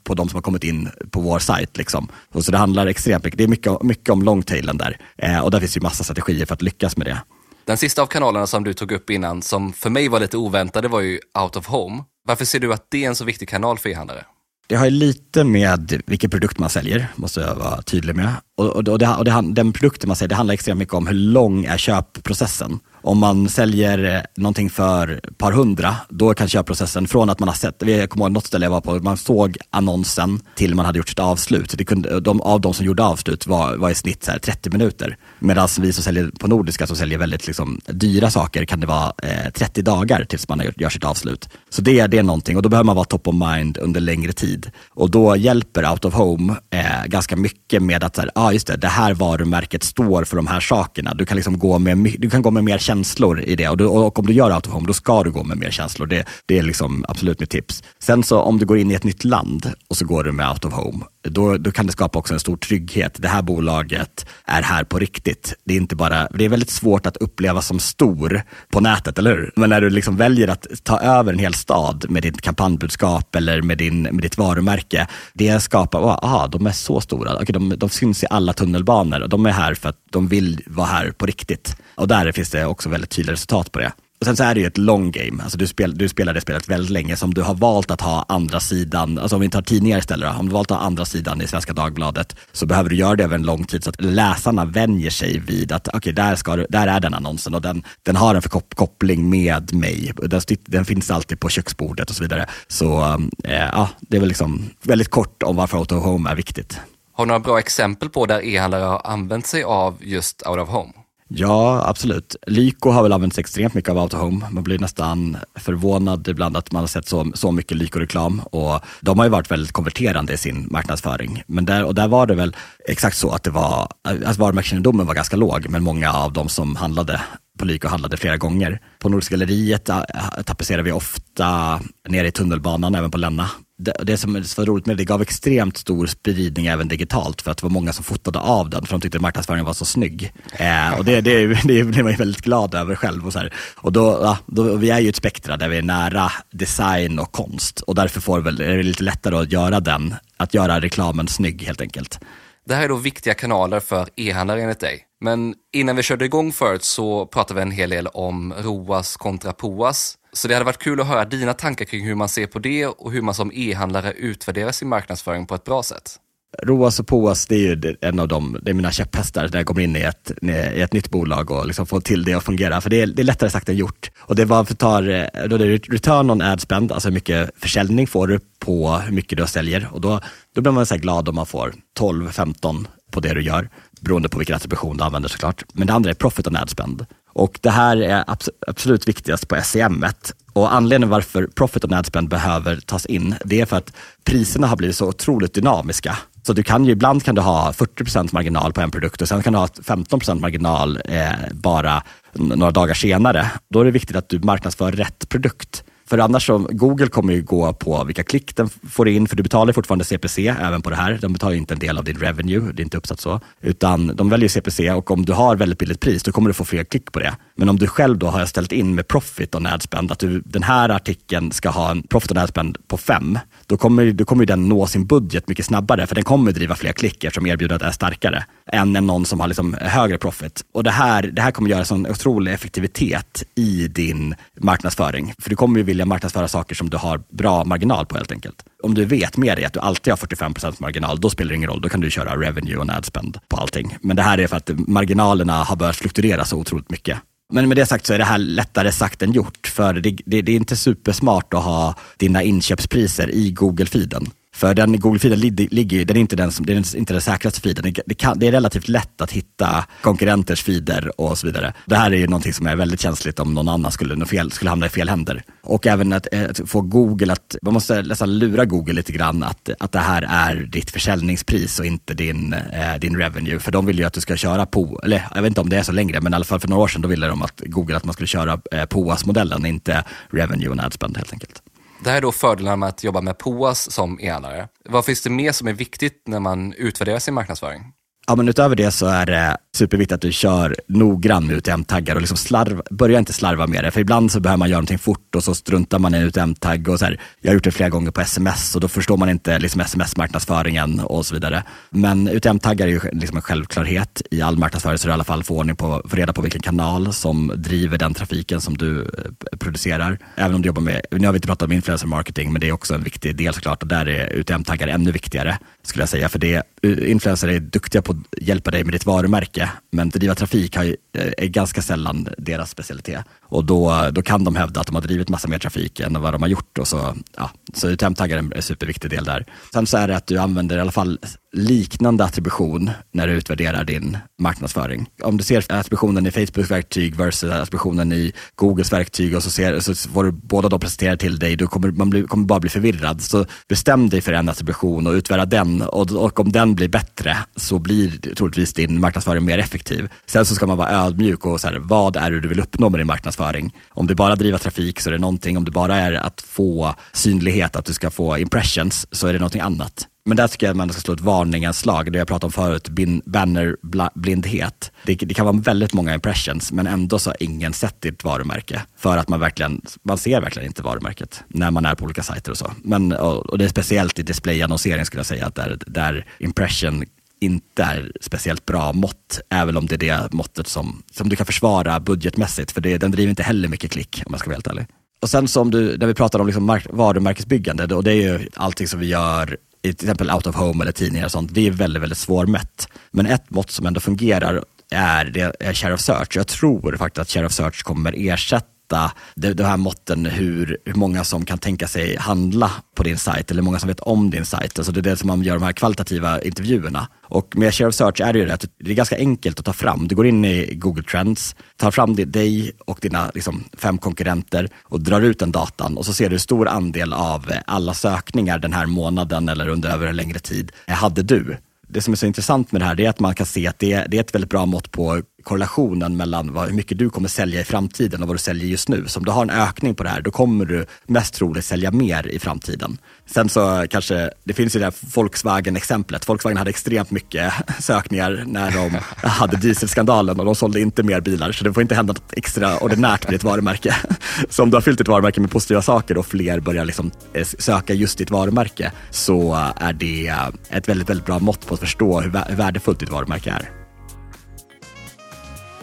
på de som har kommit in på vår sajt. Liksom. Och så det handlar extremt mycket, det är mycket, mycket om longtailen där. Eh, och där finns ju massa strategier för att lyckas med det. Den sista av kanalerna som du tog upp innan, som för mig var lite oväntade, var ju Out of Home. Varför ser du att det är en så viktig kanal för e-handlare? Det har ju lite med vilken produkt man säljer, måste jag vara tydlig med. Och, och, det, och det, den produkten man säljer, det handlar extremt mycket om hur lång är köpprocessen om man säljer eh, någonting för ett par hundra, då kan köpprocessen från att man har sett, jag kommer ihåg något ställe jag var på, man såg annonsen till man hade gjort sitt avslut. Det kunde, de, av de som gjorde avslut var, var i snitt så 30 minuter. Medan vi som säljer på Nordiska, som säljer väldigt liksom, dyra saker, kan det vara eh, 30 dagar tills man gör sitt avslut. Så det, det är någonting och då behöver man vara top of mind under längre tid. Och då hjälper out of home eh, ganska mycket med att, ja ah, just det, det här varumärket står för de här sakerna. Du kan, liksom gå med, du kan gå med mer känslor i det. Och, du, och om du gör out of home, då ska du gå med mer känslor. Det, det är liksom absolut mitt tips. Sen så om du går in i ett nytt land och så går du med out of home, då, då kan det skapa också en stor trygghet. Det här bolaget är här på riktigt. Det är, inte bara, det är väldigt svårt att uppleva som stor på nätet, eller hur? Men när du liksom väljer att ta över en hel stad med ditt kampanjbudskap eller med, din, med ditt varumärke, det skapar, oh, aha, de är så stora. Okay, de, de syns i alla tunnelbanor och de är här för att de vill vara här på riktigt. Och där finns det också väldigt tydliga resultat på det. Och sen så är det ju ett long game, alltså du, spel, du spelar det spelet väldigt länge, som du har valt att ha andra sidan, alltså om vi tar tidningar istället då, om du valt att ha andra sidan i Svenska Dagbladet, så behöver du göra det över en lång tid så att läsarna vänjer sig vid att, okej, okay, där, där är den annonsen och den, den har en koppling med mig. Den, den, finns alltid på köksbordet och så vidare. Så äh, ja, det är väl liksom väldigt kort om varför Out of Home är viktigt. Har du några bra exempel på där e-handlare har använt sig av just Out of Home? Ja, absolut. Lyko har väl använts extremt mycket av Autohome. Man blir nästan förvånad ibland att man har sett så, så mycket Lyko-reklam. Och de har ju varit väldigt konverterande i sin marknadsföring. Men där, och där var det väl exakt så att det var, att varumärkeskännedomen var ganska låg, men många av de som handlade på Lyko handlade flera gånger. På Nordiska galleriet äh, äh, tapetserar vi ofta nere i tunnelbanan, även på Länna det, det som var roligt med det, det gav extremt stor spridning även digitalt för att det var många som fotade av den för de tyckte marknadsföringen var så snygg. Eh, och det, det, [LAUGHS] det, blev man ju väldigt glad över själv. Och, så här. och då, ja, då, vi är ju ett spektra där vi är nära design och konst och därför får väl, är det lite lättare att göra den, att göra reklamen snygg helt enkelt. Det här är då viktiga kanaler för e-handlare enligt dig. Men innan vi körde igång förut så pratade vi en hel del om ROAS kontra POAS. Så det hade varit kul att höra dina tankar kring hur man ser på det och hur man som e-handlare utvärderar sin marknadsföring på ett bra sätt. ROAS och POAS, det är ju en av de, det är mina käpphästar när jag kommer in i ett, i ett nytt bolag och liksom får till det att fungera. För det är, det är lättare sagt än gjort. Och det var för tar, eh, då är det return on ad spend, alltså hur mycket försäljning får du på hur mycket du säljer. Och då, då blir man så glad om man får 12-15 på det du gör, beroende på vilken attribution du använder såklart. Men det andra är profit on ad spend. Och det här är absolut viktigast på SEM. Och anledningen varför profit on ad spend behöver tas in, det är för att priserna har blivit så otroligt dynamiska. Så du kan ju, ibland kan du ha 40% marginal på en produkt och sen kan du ha 15% marginal eh, bara några dagar senare. Då är det viktigt att du marknadsför rätt produkt. För annars så, Google kommer ju gå på vilka klick den får in, för du betalar fortfarande CPC även på det här. De betalar inte en del av din revenue, det är inte uppsatt så. Utan de väljer CPC och om du har väldigt billigt pris, då kommer du få fler klick på det. Men om du själv då har ställt in med profit och ad spend, att du, den här artikeln ska ha en profit och ad spend på fem, då kommer, då kommer den nå sin budget mycket snabbare, för den kommer driva fler klick eftersom erbjudandet är starkare än någon som har liksom högre profit. Och det här, det här kommer göra sån otrolig effektivitet i din marknadsföring. För du kommer ju vilja marknadsföra saker som du har bra marginal på helt enkelt. Om du vet med dig att du alltid har 45% marginal, då spelar det ingen roll. Då kan du köra revenue och adspend på allting. Men det här är för att marginalerna har börjat fluktuera så otroligt mycket. Men med det sagt så är det här lättare sagt än gjort. För det, det, det är inte supersmart att ha dina inköpspriser i Google-feeden. För den Google-feeden ligger den är inte den, som, den, är inte den säkraste feeden. Det, kan, det, är relativt lätt att hitta konkurrenters feeder och så vidare. Det här är ju någonting som är väldigt känsligt om någon annan skulle, fel, skulle hamna i fel händer. Och även att, eh, att, få Google att, man måste nästan lura Google lite grann att, att det här är ditt försäljningspris och inte din, eh, din revenue. För de vill ju att du ska köra på, eller jag vet inte om det är så längre, men i alla fall för några år sedan då ville de att Google att man skulle köra eh, POAS-modellen, inte revenue och adspend helt enkelt. Det här är då fördelarna med att jobba med POAS som e-handlare. Vad finns det mer som är viktigt när man utvärderar sin marknadsföring? Ja, men utöver det så är det superviktigt att du kör noggrann med UTM-taggar och liksom slarv, börja inte slarva med det. För ibland så behöver man göra någonting fort och så struntar man i en UTM-tagg. Och så här, jag har gjort det flera gånger på sms och då förstår man inte liksom sms-marknadsföringen och så vidare. Men UTM-taggar är ju liksom en självklarhet i all marknadsföring så du i alla fall får, ordning på, får reda på vilken kanal som driver den trafiken som du eh, producerar. Även om du jobbar med, nu har vi inte pratat om influencer marketing, men det är också en viktig del såklart och där är UTM-taggar ännu viktigare skulle jag säga. För det, eh, influencer är duktiga på hjälpa dig med ditt varumärke, men driva trafik har, eh, är ganska sällan deras specialitet. Och då, då kan de hävda att de har drivit massa mer trafik än vad de har gjort. Och så, ja, så UTM-taggar är en superviktig del där. Sen så är det att du använder i alla fall liknande attribution när du utvärderar din marknadsföring. Om du ser attributionen i Facebooks verktyg versus attributionen i Googles verktyg och så, ser, så får du båda då presentera till dig, då kommer man bli, kommer bara bli förvirrad. Så bestäm dig för en attribution och utvärdera den och, och om den blir bättre så blir troligtvis din marknadsföring mer effektiv. Sen så ska man vara ödmjuk och så här, vad är det du vill uppnå med din marknadsföring? Om du bara driver trafik så är det någonting, om det bara är att få synlighet, att du ska få impressions, så är det någonting annat. Men där tycker jag att man ska slå ett varningens slag, det jag pratade om förut, bannerblindhet. Det, det, kan vara väldigt många impressions, men ändå så har ingen sett ditt varumärke. För att man verkligen, man ser verkligen inte varumärket när man är på olika sajter och så. Men, och, och det är speciellt i displayannonsering skulle jag säga, att där, där impression inte är speciellt bra mått, även om det är det måttet som, som du kan försvara budgetmässigt, för det, den driver inte heller mycket klick om jag ska vara helt ärlig. Och sen som du, när vi pratar om liksom mark, varumärkesbyggande, och det är ju allting som vi gör i till exempel out of home eller tidningar och sånt, det är väldigt, väldigt svårmätt. Men ett mått som ändå fungerar är, det är share of search. Jag tror faktiskt att share of search kommer ersätta mäta de, här måtten hur, hur många som kan tänka sig handla på din sajt eller hur många som vet om din sajt. Alltså det är det som man gör de här kvalitativa intervjuerna. Och med Share of Search är det ju det att det är ganska enkelt att ta fram. Du går in i Google Trends, tar fram dig och dina liksom, fem konkurrenter och drar ut den datan och så ser du hur stor andel av eh, alla sökningar den här månaden eller under över en längre tid eh, hade du det som är så intressant med det här är att man kan se att det, det är ett väldigt bra mått på korrelationen mellan vad, hur mycket du kommer sälja i framtiden och vad du säljer just nu. Så om du har en ökning på det här, då kommer du mest troligt sälja mer i framtiden. Sen så kanske, det finns ju det här Volkswagen-exemplet. Volkswagen hade extremt mycket [LAUGHS] sökningar när de [LAUGHS] hade dieselskandalen och de sålde inte mer bilar. Så det får inte hända något extraordinärt med ditt varumärke. [LAUGHS] Så om du har fyllt ditt varumärke med positiva saker och fler börjar liksom eh, söka just ditt varumärke så är det ett väldigt, väldigt bra mått på att förstå hur värdefullt ditt varumärke är.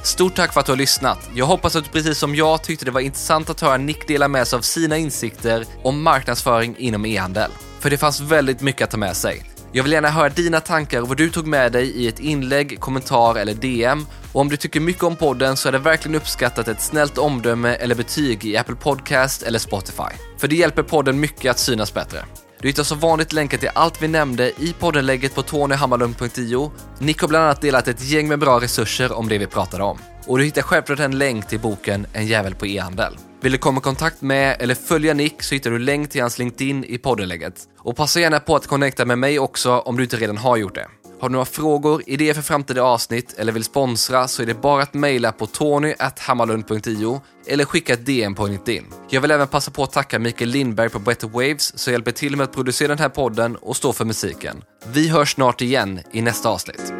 Stort tack för att du har lyssnat. Jag hoppas att du precis som jag tyckte det var intressant att höra Nick dela med sig av sina insikter om marknadsföring inom e-handel. För det fanns väldigt mycket att ta med sig. Jag vill gärna höra dina tankar och vad du tog med dig i ett inlägg, kommentar eller DM. Och om du tycker mycket om podden så är det verkligen uppskattat ett snällt omdöme eller betyg i Apple Podcast eller Spotify. För det hjälper podden mycket att synas bättre. Du hittar som vanligt länkar till allt vi nämnde i poddenlägget på tonyhammarlund.io. Nick har bland annat delat ett gäng med bra resurser om det vi pratade om. Och du hittar självklart en länk till boken En jävel på e-handel. Vill du komma i kontakt med eller följa Nick så hittar du länk till hans LinkedIn i poddenlägget. Och passa gärna på att connecta med mig också om du inte redan har gjort det. Har du några frågor, idéer för framtida avsnitt eller vill sponsra så är det bara att mejla på tony.hammarlund.io eller skicka ett DM på LinkedIn. Jag vill även passa på att tacka Mikael Lindberg på Better Waves som hjälper till med att producera den här podden och stå för musiken. Vi hörs snart igen i nästa avsnitt.